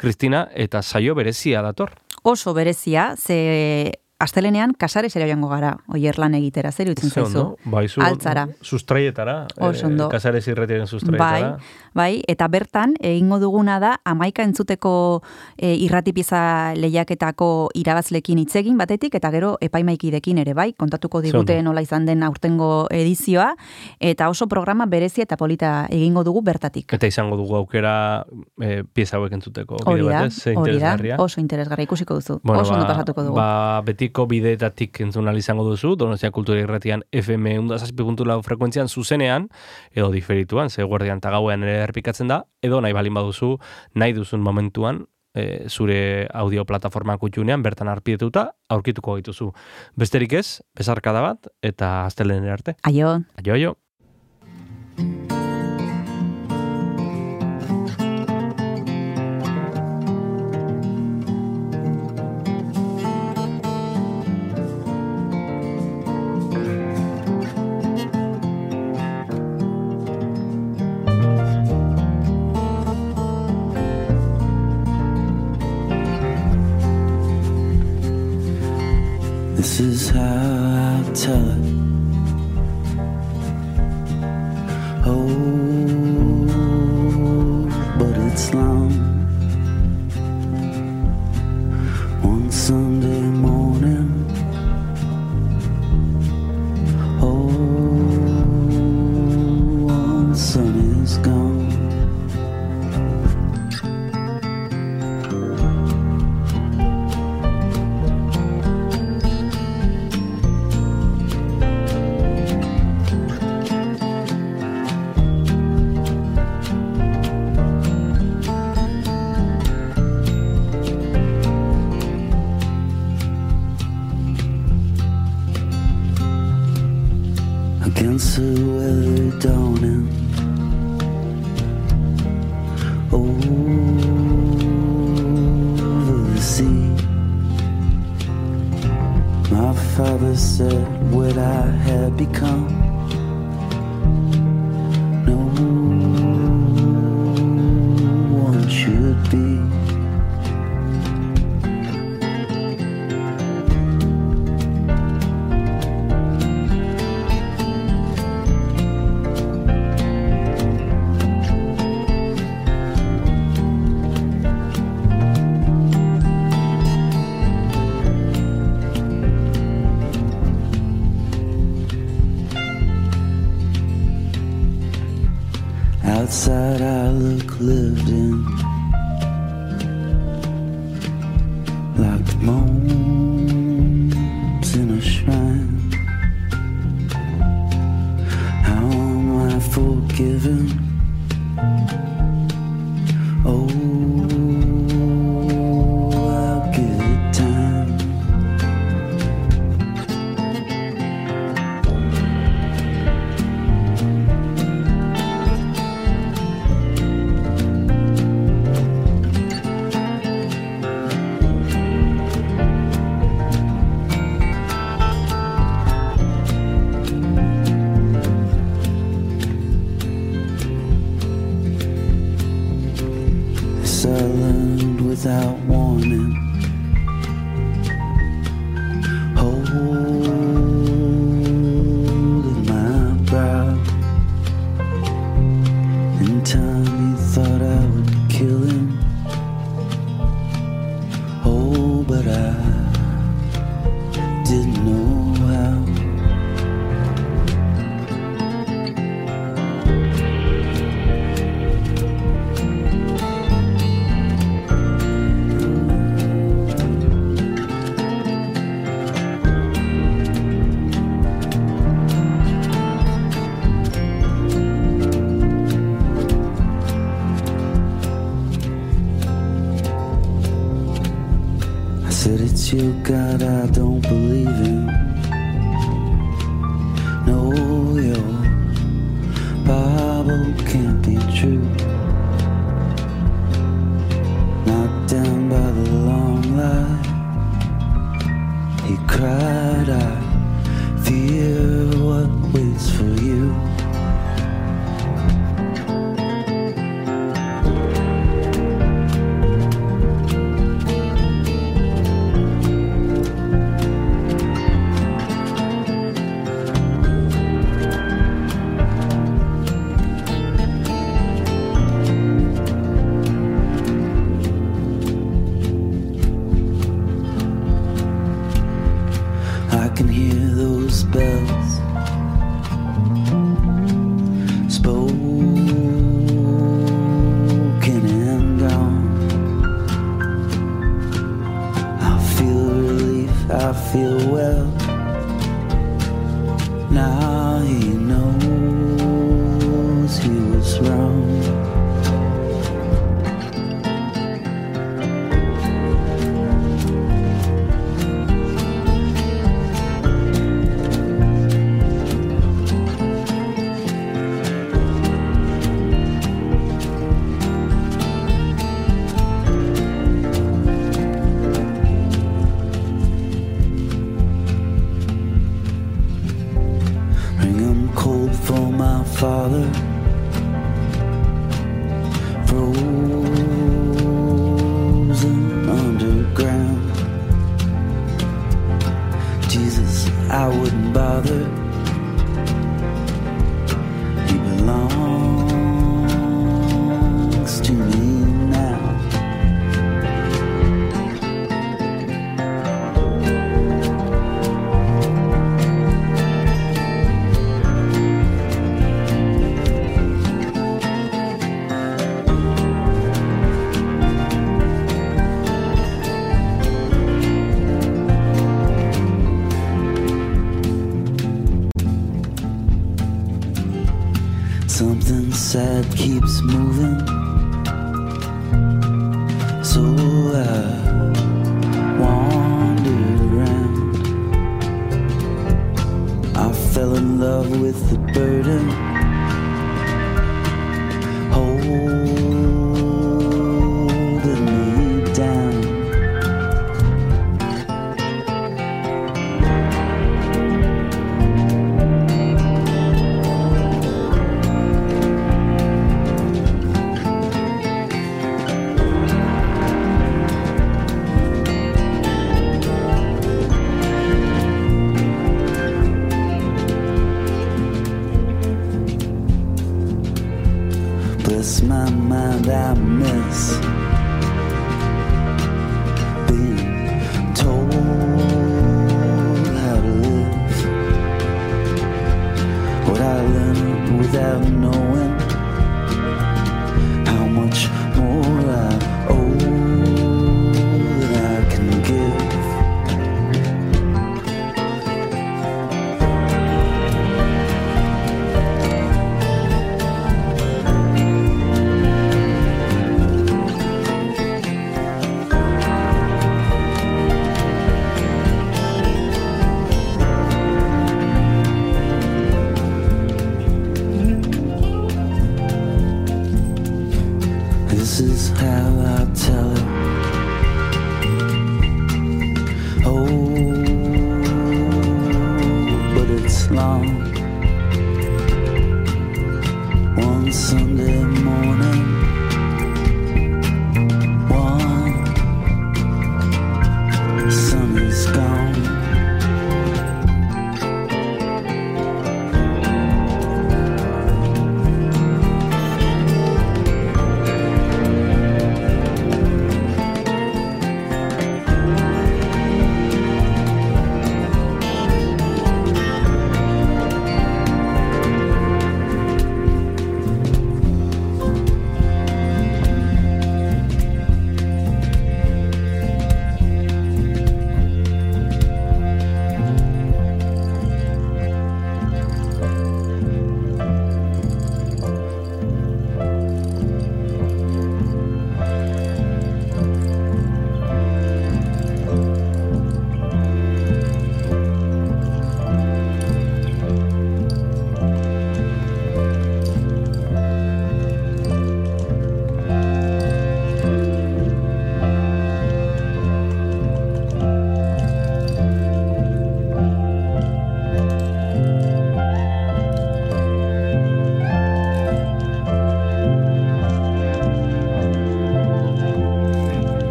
Kristina, eta saio berezia dator. Oso berezia, ze astelenean kasares ere joango gara, oier lan egitera, zer utzen Ze zaizu? bai, zu, Altzara. Sustraietara, Oso ondo. eh, kasares irretiaren sustraietara. Bai, bai, eta bertan egingo duguna da amaika entzuteko e, irratipiza lehiaketako irabazlekin hitzegin batetik eta gero epaimaikidekin ere bai, kontatuko digute nola izan den aurtengo edizioa eta oso programa berezia eta polita egingo dugu bertatik. Eta izango dugu aukera e, pieza hauek entzuteko Hori da, hori da, oso interesgarria ikusiko duzu, oso ondo pasatuko dugu. Ba, betiko bideetatik entzun izango duzu, Donostia Kultura Irratian FM 107.4 frekuentzian zuzenean, edo diferituan, ze guardian eta gauean ere errepikatzen da, edo nahi balin baduzu, nahi duzun momentuan, e, zure audio plataforma kutxunean bertan arpidetuta aurkituko gaituzu. Besterik ez, besarkada bat, eta astelen arte. Aio. Aio, aio. This is how I tell it. Oh, but it's long. One Sunday can hear those bells. Spoken and gone. I feel relief, I feel well.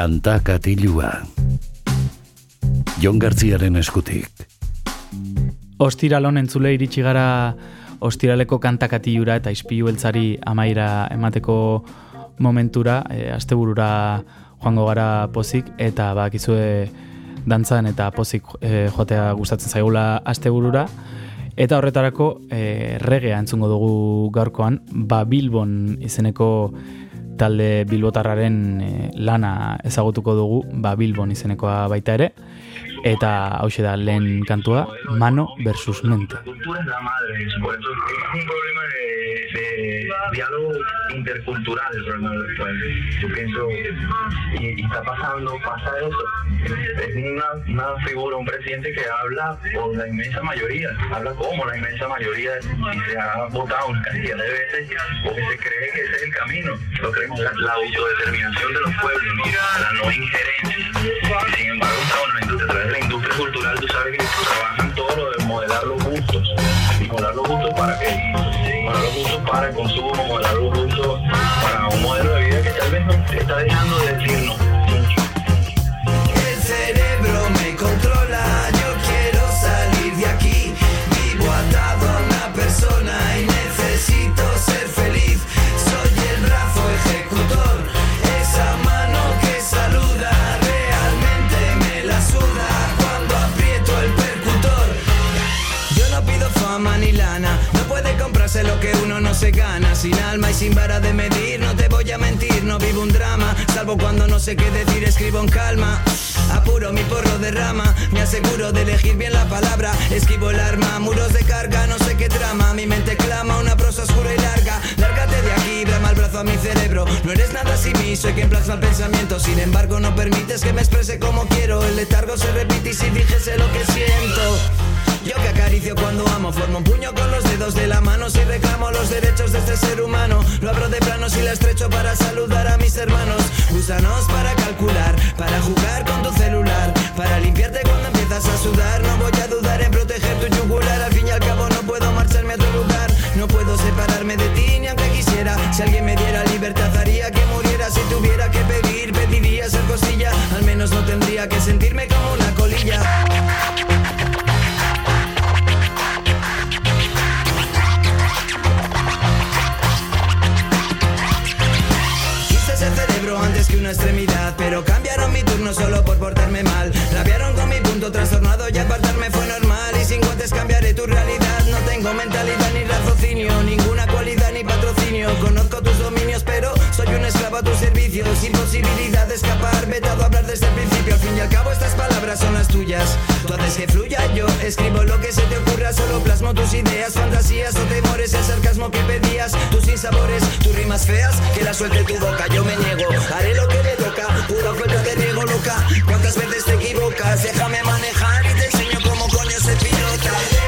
Kanta katilua. Jon Gartziaren eskutik. Ostiralon entzule iritsi gara ostiraleko kantakatiura eta ispilu beltzari amaira emateko momentura, e, asteburura joango gara pozik, eta bakizue dantzan eta pozik e, joatea gustatzen zaigula asteburura. Eta horretarako e, regea entzungo dugu gaurkoan, ba Bilbon izeneko talde bilbotarraren e, lana ezagutuko dugu, ba Bilbon izenekoa baita ere, eta hause da lehen kantua, Mano versus Mente. la madre, es un problema de, diálogo intercultural el pueblo. Yo pienso, y, y está pasando, pasa eso. Es una, una figura, un presidente que habla por la inmensa mayoría, habla como la inmensa mayoría y se ha votado una cantidad de veces porque se cree que ese es el camino. Lo creemos la, la autodeterminación de los pueblos, ¿no? la no injerencia. Sin embargo, bueno, la industria, la industria cultural, tú sabes que trabajan todo lo de modelar los gustos. Y modelar los gustos para qué? Modelar los gustos para el consumo, modelar los gustos para un modelo de vida que tal vez nos está dejando de decirnos se gana. Sin alma y sin vara de medir, no te voy a mentir, no vivo un drama. Salvo cuando no sé qué decir, escribo en calma. Apuro mi porro de rama, me aseguro de elegir bien la palabra. Esquivo el arma, muros de carga, no sé qué trama. Mi mente clama una prosa oscura y larga. De aquí, brama el brazo a mi cerebro. No eres nada sin mí, soy quien plasma el pensamiento. Sin embargo, no permites que me exprese como quiero. El letargo se repite y si dijese lo que siento. Yo que acaricio cuando amo, formo un puño con los dedos de la mano si reclamo los derechos de este ser humano. Lo abro de plano y la estrecho para saludar a mis hermanos. Úsanos para calcular, para jugar con tu celular, para limpiarte cuando empiezas a sudar. No voy a dudar en proteger tu yugular. Al fin y al cabo no puedo marcharme a otro lugar. No puedo separarme de ti ni aunque quisiera. Si alguien me diera libertad haría que muriera. Si tuviera que pedir, pediría ser cosilla. Al menos no tendría que sentirme como una colilla. Antes que una extremidad Pero cambiaron mi turno solo por portarme mal Rabiaron con mi punto trastornado cambiaré tu realidad. No tengo mentalidad ni raciocinio Ninguna cualidad ni patrocinio. Conozco tus dominios pero soy un esclavo a tu servicio. Sin posibilidad de escapar Vetado a hablar desde el principio. Al fin y al cabo estas palabras son las tuyas. Tú haces que fluya yo Escribo lo que se te ocurra. Solo plasmo tus ideas, fantasías o temores. El sarcasmo que pedías Tus sinsabores, tus rimas feas. Que la suelte tu boca Yo me niego. Haré lo que me toca Pura falta de riego loca. ¿Cuántas veces te equivocas? Déjame manejar y te enseño cómo ese pilota.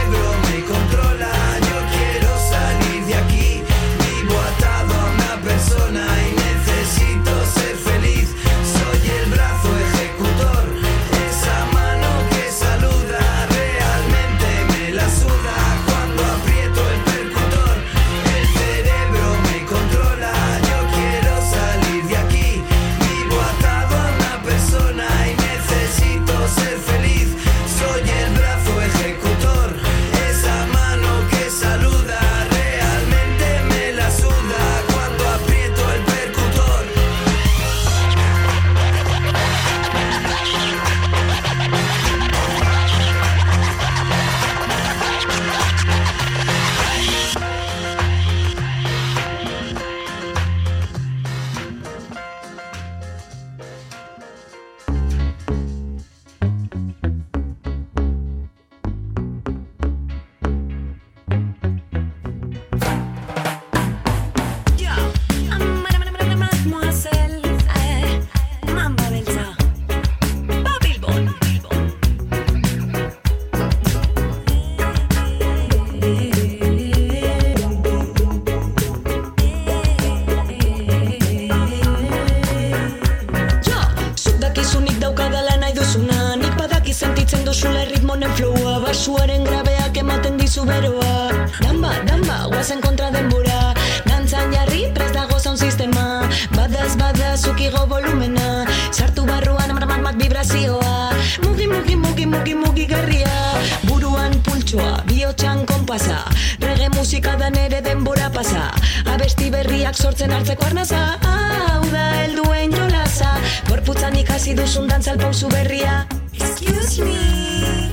Dantzal pausu berria. Excuse me.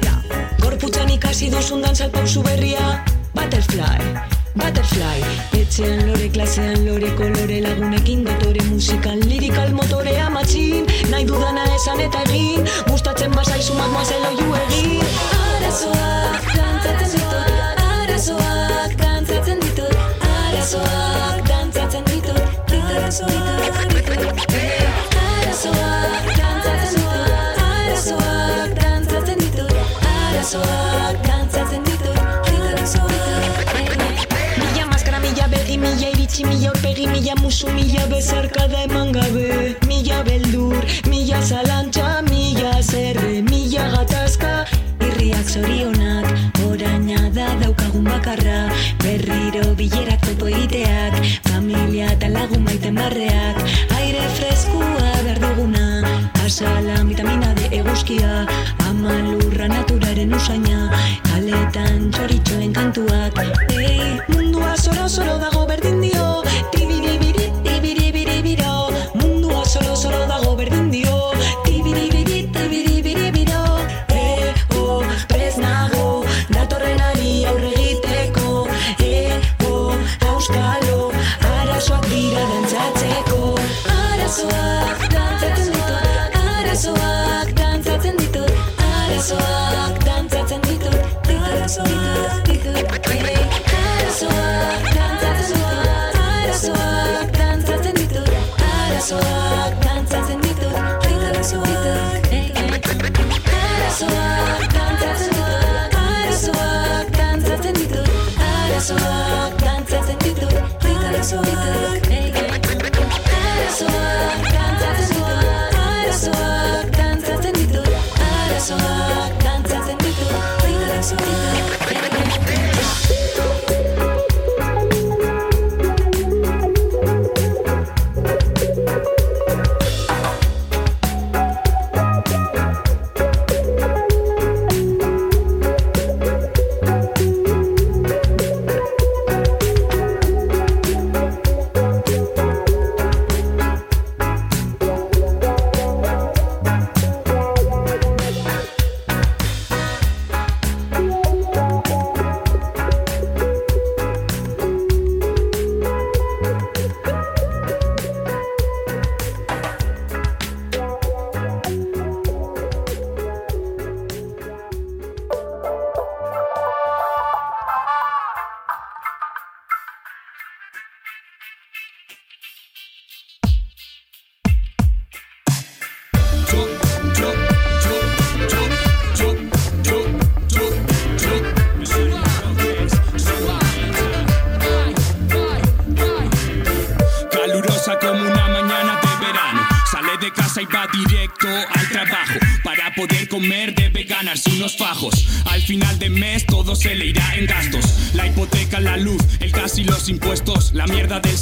Gorputzan ikasi duzun dantzal pausu berria. Butterfly, butterfly. Etxean lore, klasean lore, kolore lagunekin Dotore musikan, lirikal motorea matxin. Nahi dudana esan eta egin. Gustatzen bazaizu mademoiselle oiu egin. Arazoak dantzatzen ditut. Arazoak dantzatzen ditut. Arazoak dantzatzen ditut. Arazoak aurpegi, mila musu, mila bezarkada eman gabe Mila beldur,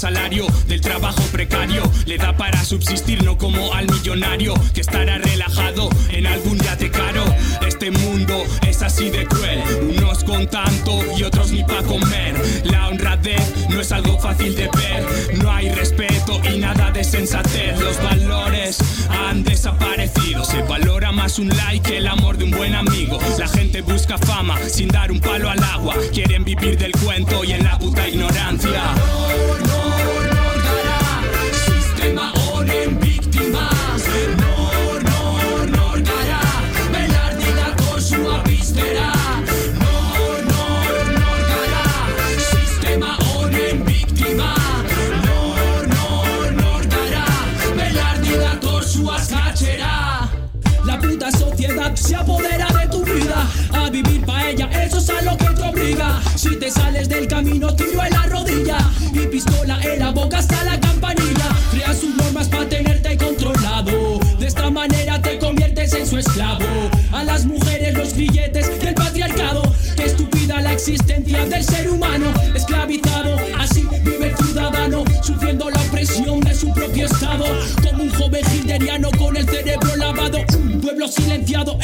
salario, del trabajo precario. Le da para subsistir, no como al millonario que estará relajado en algún yate caro. Este mundo es así de cruel. Unos con tanto y otros ni pa' comer. La honradez no es algo fácil de ver. No hay respeto y nada de sensatez. Los valores han desaparecido. Se valora más un like que el amor de un buen amigo. La gente busca fama sin dar un palo al agua. Quieren vivir del cuento y en la camino, tiro en la rodilla Y pistola en la boca hasta la campanilla. Crea sus normas pa' tenerte controlado. De esta manera te conviertes en su esclavo. A las mujeres los grilletes del patriarcado. Qué estúpida la existencia del ser humano. Esclavizado, así vive el ciudadano. Sufriendo la opresión de su propio estado. Como un joven hilderiano con el cerebro lavado. Un pueblo silenciado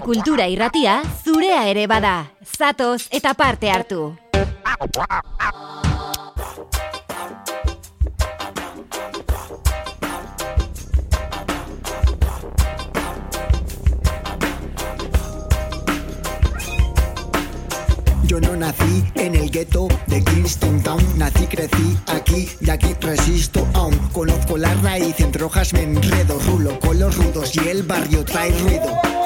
Donostia kultura irratia zurea ere bada. Zatoz eta parte. Yo no nací en el gueto de Kingston Town, nací, crecí aquí y aquí resisto aún. Conozco la raíz, entre hojas me enredo, rulo con los rudos y el barrio trae ruido.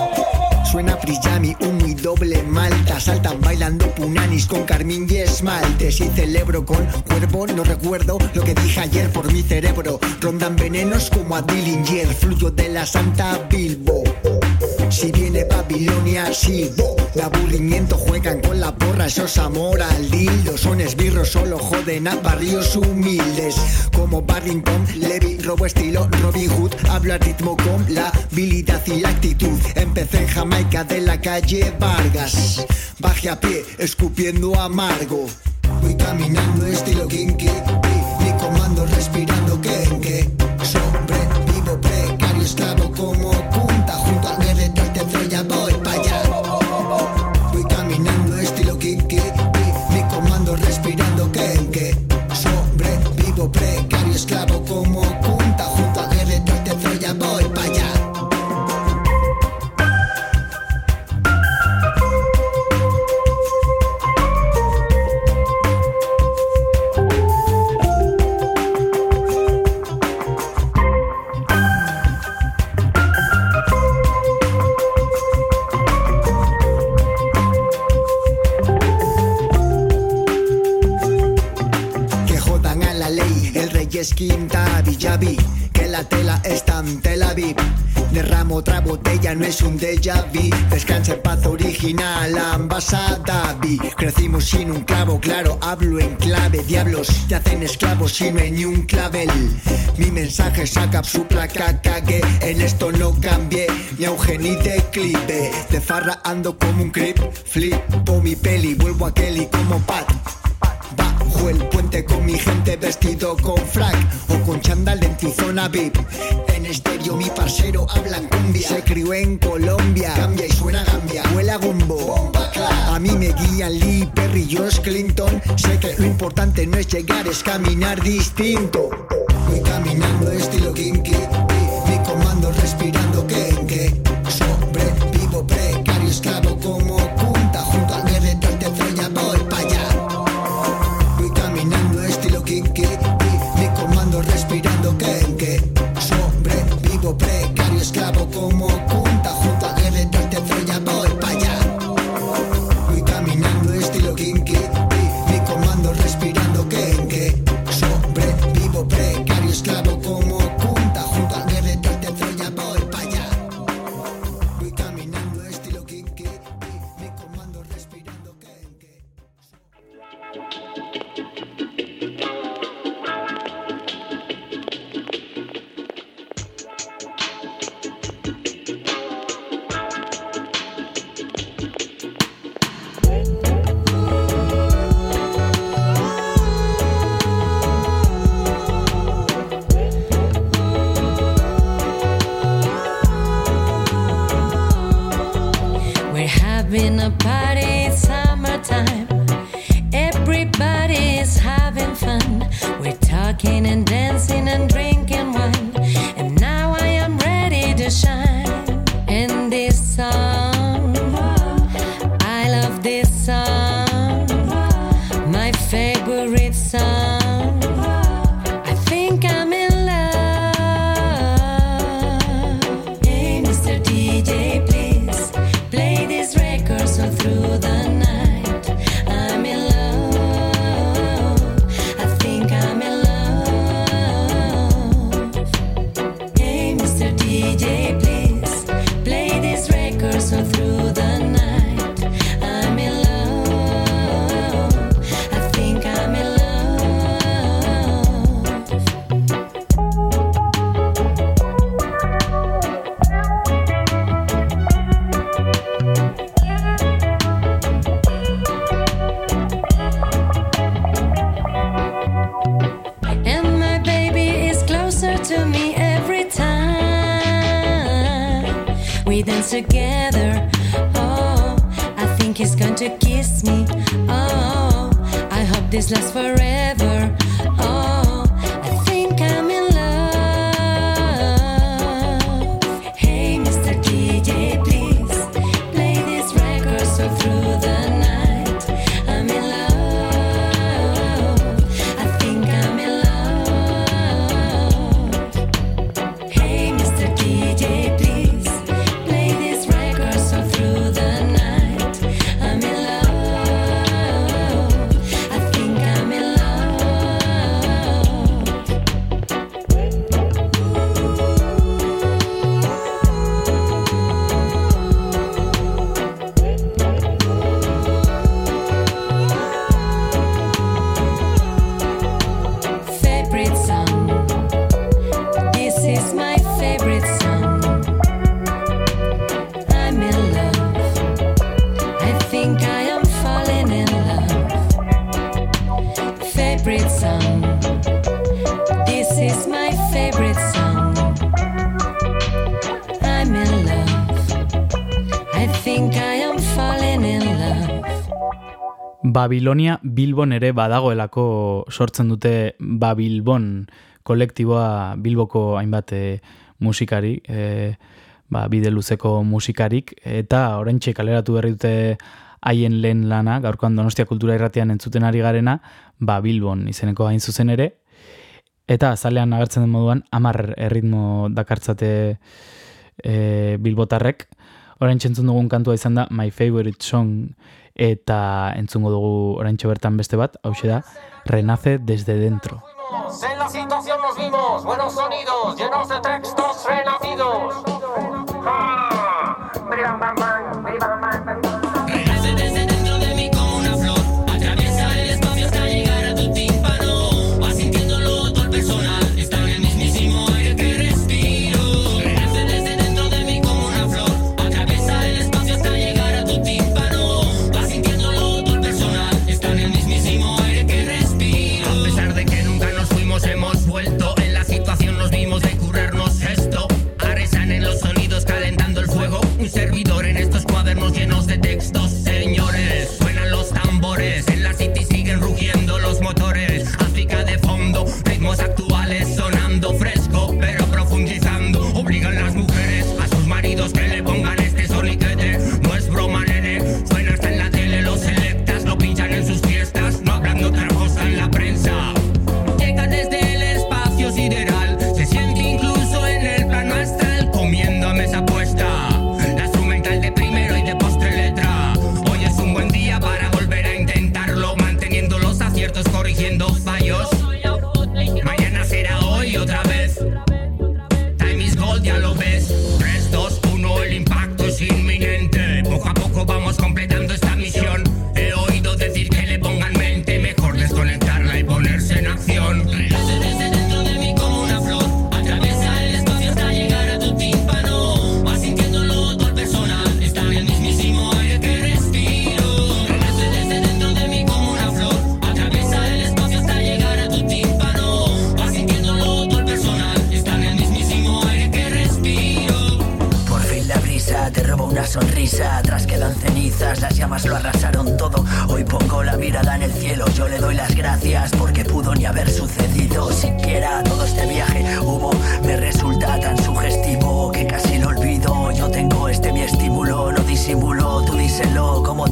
Suena Priyami, humo y doble malta. Saltan bailando punanis con carmín y esmaltes. Y celebro con cuervo, no recuerdo lo que dije ayer por mi cerebro. Rondan venenos como a Dillinger Fluyo de la Santa Bilbo si viene Babilonia, silbo De aburrimiento juegan con la porra. Esos amor al dildo. Son esbirros, solo joden a barrios humildes. Como Barrington, Levy, robo estilo Robin Hood. Hablo ritmo con la habilidad y la actitud. Empecé en Jamaica de la calle Vargas. Bajé a pie, escupiendo amargo. Voy caminando estilo kinky no es un déjà vu. Descansa en paz original, ambasada vi. Crecimos sin un clavo, claro, hablo en clave. Diablos, te hacen esclavos sin ni un clavel. Mi mensaje saca su placa, cagué. En esto no cambié, ni auge ni declive. De farra ando como un creep, flipo mi peli, vuelvo a Kelly como Pat. El puente con mi gente vestido con frac o con chándal en tu VIP. En estéreo mi parcero hablan cumbia. Se crió en Colombia. Cambia y suena gambia. Huele a gumbo. A mí me guían Lee Perry, George Clinton. Sé que lo importante no es llegar, es caminar distinto. Voy caminando estilo kinky. Mi comando respirando que Babilonia Bilbon ere badagoelako sortzen dute Babilbon kolektiboa Bilboko hainbat eh, musikari, e, ba, bide luzeko musikarik, eta oraintxe kaleratu berri dute haien lehen lana, gaurkoan donostia kultura irratian entzuten ari garena, ba, Bilbon izeneko hain zuzen ere, eta azalean agertzen den moduan, amar erritmo dakartzate e, Bilbotarrek, orain txentzun dugun kantua izan da My Favorite Song, eta entzungo dugu oraintxe bertan beste bat, da, Renace desde dentro. En la situación nos vimos, buenos sonidos, llenos de textos renacidos. Ah, bam, bam, bam.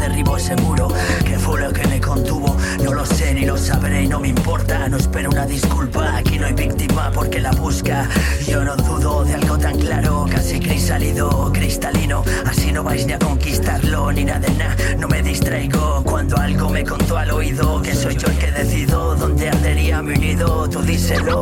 Derribo ese muro. ¿Qué fue lo que me contuvo? No lo sé ni lo sabré y no me importa. No espero una disculpa, aquí no hay víctima porque la busca. Yo no dudo de algo tan claro, casi crisalido, cristalino. Así no vais ni a conquistarlo ni nada de nada. No me distraigo cuando algo me contó al oído. Que soy yo el que decido dónde ardería mi nido. Tú díselo.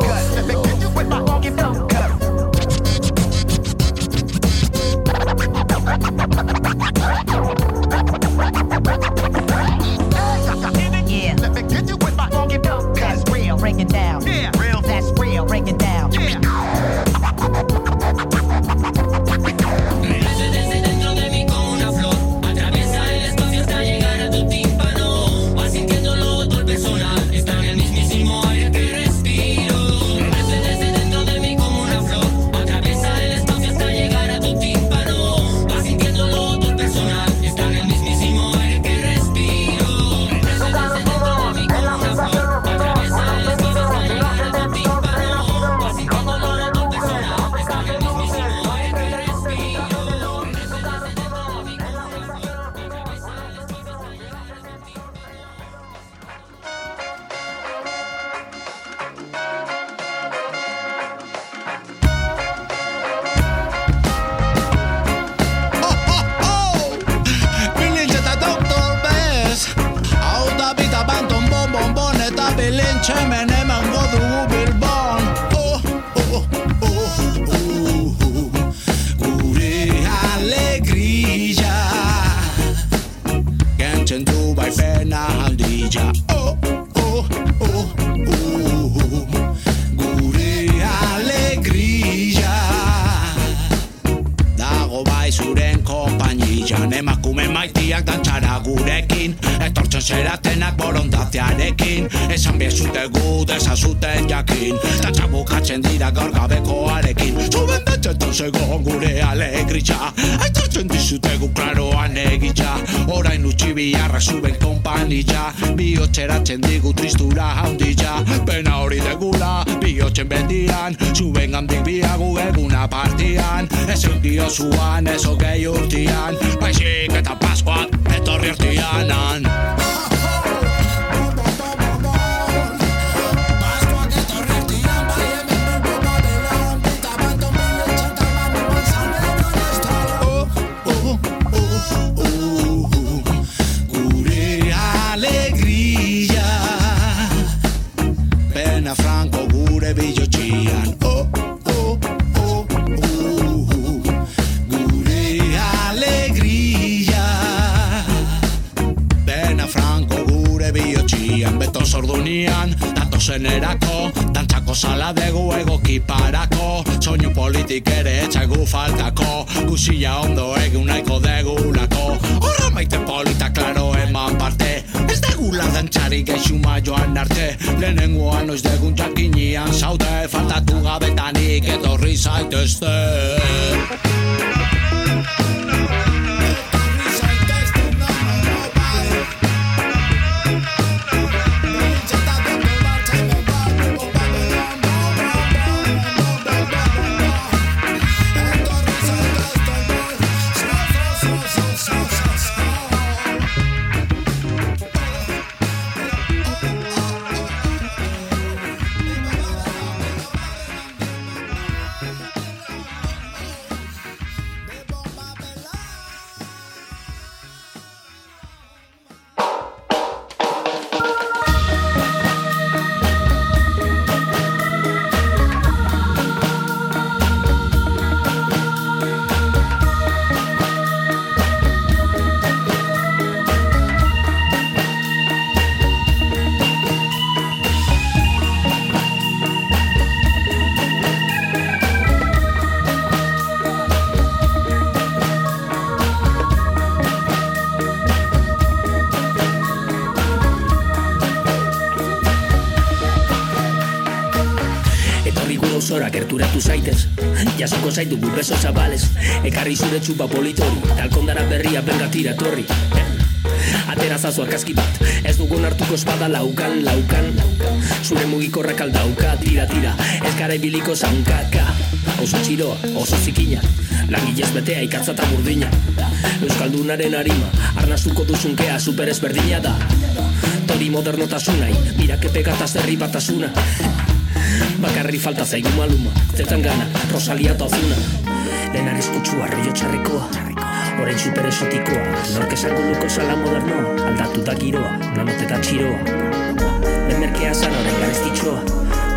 Zenerako Dantzako sala degu egoki parako. Soinu politik ere etxaigu faltako. Guzia ondo egun nahiko degulako. Horra maite polita klaro eman parte. Ez degula dantzari geixuma joan arte. Lehenengoan oiz degun jakinian zaude. Faltatu gabetanik etorri zaitezte. Etorri Jasoko zaitu gu beso zabales Ekarri zure txupa politori Talkondara berria benga tira torri. Atera zazu argazki bat Ez dugun hartuko espada laukan, laukan. Zure mugikorrak aldauka Tira, tira, ez gara ibiliko zaunkaka Oso txiroa, oso zikina Langilez betea ikatza eta burdina. Euskaldunaren harima Zertan astuko duzun kea super ezberdina da. Tori modernotasunai, mirake pegataz herri batasuna Bakarri falta zaigu maluma, zetan gana, Rosalia eta Ozuna. Lehen arriskutsua, rollo txarrekoa Orain super esotikoa, nork esango luko sala modernoa Aldatu da giroa, nanot eta txiroa. Lehen merkea zan orain garestitxoa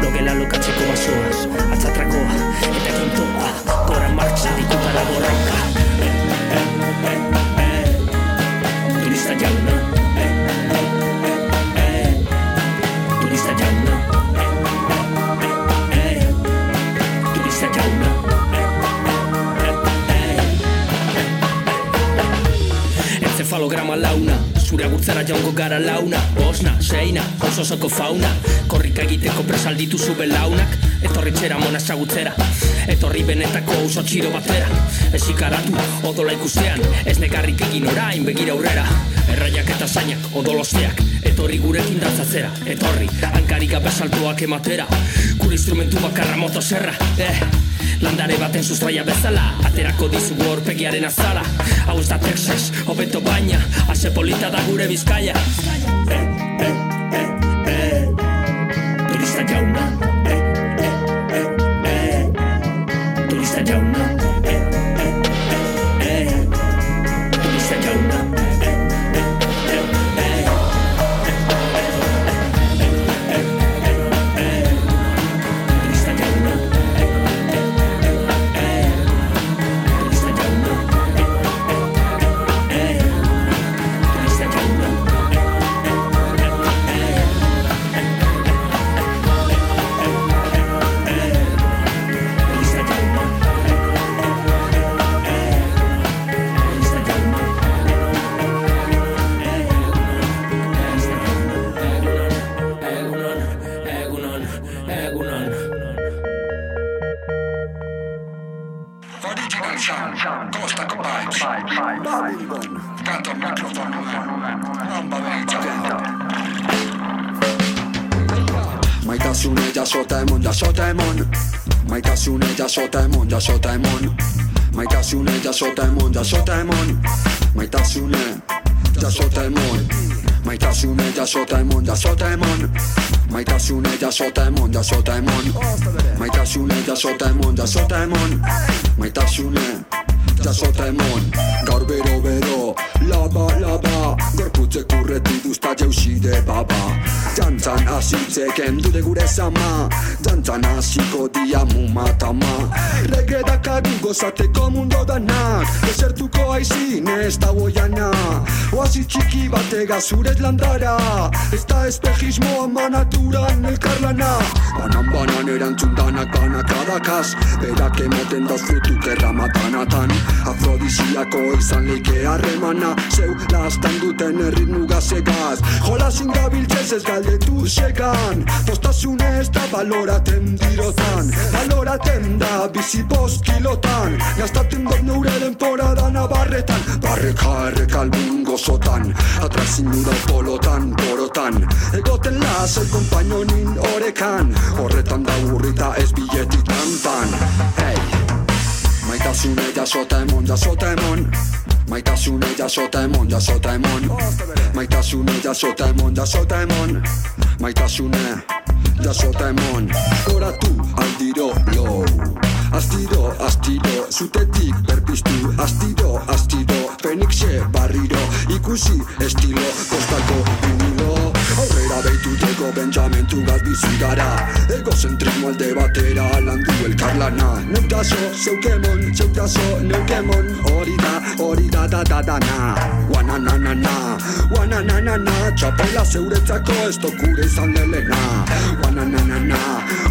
Logela lokatzeko basoa, atzatrakoa Eta kintoa, gora martxa dikutara borroka Turista jauna Encefalograma launa Zure agurtzara jaungo gara launa. Bosna, seina, ososoko fauna. Korrika egiteko presalditu zu belaunak Etorri txera mona ezagutzera. Etorri benetako oso txiro batera. Ezikaratu, odola ikustean. Ez negarrik egin orain begira aurrera. Erraiak eta zainak, odolosteak. Etorri gurekin dantzatzera Etorri, hankarik gabe saltoak ematera. Gure instrumentu bakarra motosierra Eh, landare baten sustraia bezala. Aterako dizugu horpegiaren azala Hau ez da Texas, hobeto baina Ase polita da gure bizkaia jasota emon, jasota emon Maitasune jasota emon, jasota emon Maitasune jasota emon Maitasune jasota emon, jasota emon Maitasune jasota emon, jasota emon Maitasune jasota emon, jasota emon Maitasune jasota emon Gaur bero bero, laba laba. Gorputzek urreti duzta jauside baba. Jantzan hasitzek endude gure zama Jantzan hasiko dia mumatama Rege dakaru gozateko mundo danak Desertuko aizin ez da boiana Oasi txiki batega zurez landara. Ez da espejismo ama naturan elkarlana. Banan banan erantzun danak banakadakaz Berak ematen da frutuk erramatanatan Afrodisiako izan leike harremana. Zeu lastan duten erritmu gazegaz Jolasin gabiltzez ez galdetu segan Postasunez da baloraten dirotan Baloraten da bizi kilotan. Gastaten dut neure denporada nabarretan Barreka errekalbun gozotan. Atrazin da polotan, porotan. Egoten lasai kompainonin orekan. Horretan da urrita ez biletik tantan Hey! Maitasune jasota emon, jasota emon. Maitasune jasota emon, jasota emon. Maitasune jasota emon, jasota emon. Maitasune jasota emon Horatu aldiro low Astiro, astiro, zutetik berpiztu. Astiro, astiro, Fenixe barriro. Ikusi estilo, kostako vinilo Aurrera behituteko bentsamentu gaz bizi gara Egozentrismo alde batera landu elkarlana Neutaso, zeukemon, zeutaso, neukemon Hori da, hori da da da da na. Guana na na na, guana na na na. Txapela zeuretzako ez tokure izan lelena. Guana na na na,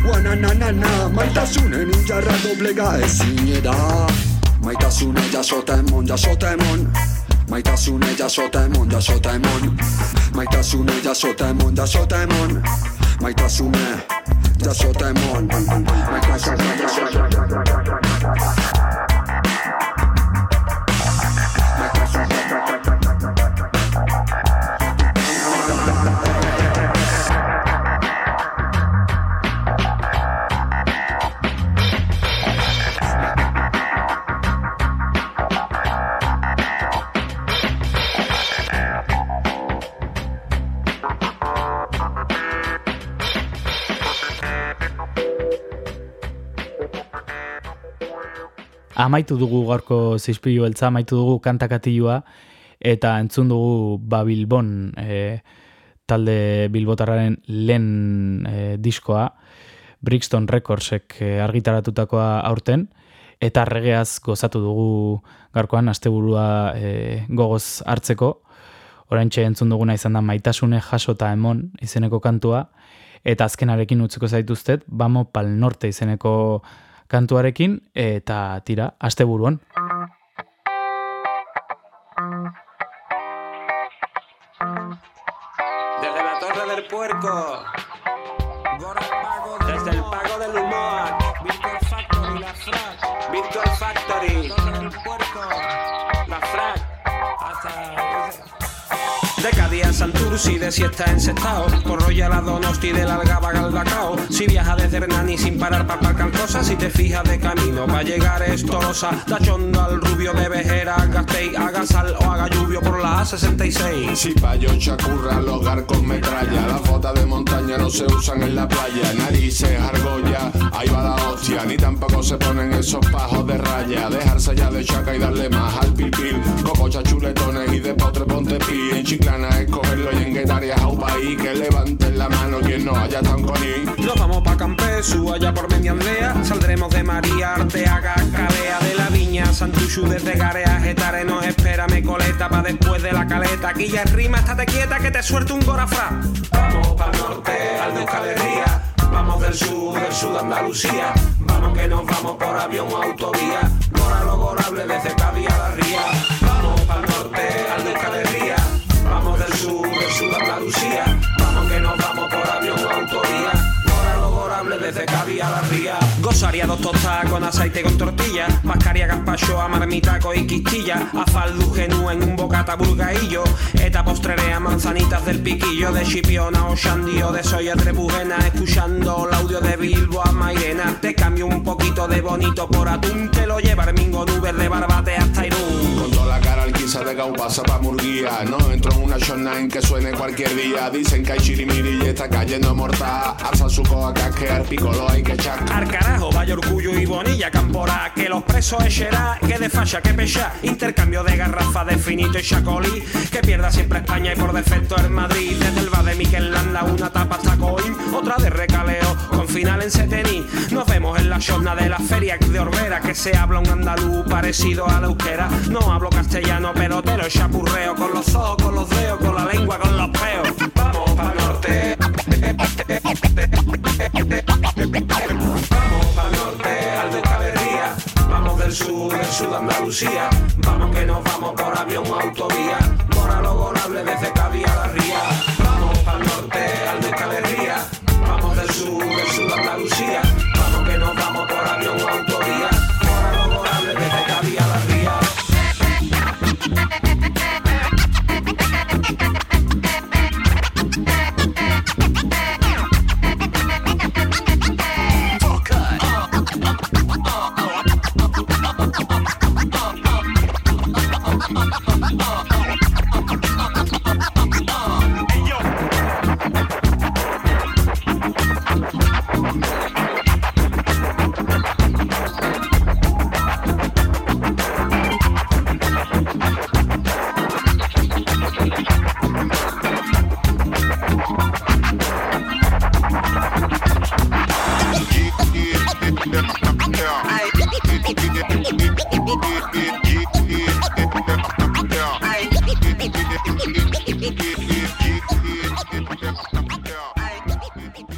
guana na na na. Maitasunen injarra doblega ezin da Maitasune jasota emon, jasota emon Maitasune jasota emon, jasota emon. Maitasune jasota emon, jasota emon. Maitasune jasota emon. Maitasune jasota Amaitu dugu gaurko zizpilu beltza, amaitu dugu kantakatilua, eta entzun dugu Babilbon e, talde bilbotarraren lehen e, diskoa, Brixton Recordsek e, argitaratutakoa aurten, eta regeaz gozatu dugu gaurkoan asteburua e, gogoz hartzeko, oraintxe entzun duguna izan da maitasune jaso eta emon izeneko kantua, eta azkenarekin utziko zaituztet, Bamo Pal Norte izeneko kantuarekin, eta tira, asteburuan. Desde la torre del puerco. Desde el pago del humor. Virtual Factory, la. Virtual Factory. De Cádiz a Santurci, de siesta en Sestao. Por Royal a Donosti, del Algaba al Bacao. Si viajas desde Hernani sin parar para aparcar cosas Si te fijas de camino, va a llegar Estorosa Da Chondo al Rubio de Vejera Gastei, haga sal o haga lluvio por la A66 Si payo chacurra, los garcos metralla. Las botas de montaña no se usan en la playa. Narices, argolla, ahí va la hostia. Ni tampoco se ponen esos pajos de raya. Dejarse ya de chaca y darle más al pipil. Cococha chuletones y de potre ponte pi En es cogerlo y en guetaria a país Que levanten la mano quien no haya tan con Nos vamos pa' Campesu, allá por Mediandea Saldremos de María, Arteaga, Calea De la Viña, Santuchu, desde Garea Getare nos espera, me coleta pa' después de la caleta. Aquí ya rima, estate quieta que te suelto un gorafra Vamos pa'l norte, al de Euskal Vamos del sur, del sur de Andalucía. Vamos que nos vamos por avión o autovía. Gora lo gorable desde Cádiz a la Ría Vamos que nos vamos por avión o autovía Gora lo gorable desde Cádiz a la Ría. Gozaría dos tostadas con aceite con tortilla. Mascaria gazpacho a marmitaco y quistilla Afaldu genú en un bocata burgaillo. Eta postrerea manzanitas del piquillo. De chipiona o shandio de soya trebujena Escuchando el audio de Bilbo a Mairena. Te cambio un poquito de bonito por atún. Te lo lleva Armingo nubes de barbate hasta Irún la cara al quince de Gau pasa pa' Murguía. No entro en una showline que suene cualquier día. Dicen que hay chirimiri y está cayendo mortal. Alza su coa casquear, picolo hay que echar. Al carajo, vaya orgullo y bonilla campora Que los presos echará, que de falla, que pecha. Intercambio de garrafa de finito y chacolí Que pierda siempre España y por defecto el Madrid. Desde el bar de Miquel Landa una tapa hasta Coín Otra de recaleo, con final en Setení. Nos vemos en la shorna de la feria de Orbera Que se habla un andaluz parecido a la euskera. No hablo castellano pero te lo chapurreo Con los ojos, con los dedos, con la lengua, con los peos Vamos para norte Vamos para norte, al de Caberría. Vamos del sur, del sur de Andalucía. Vamos que nos vamos por avión o autovía. Mora lo gorable desde Cádiz a la Ría. Vamos para norte, al de Caberría. Vamos del sur, del sur de Andalucía.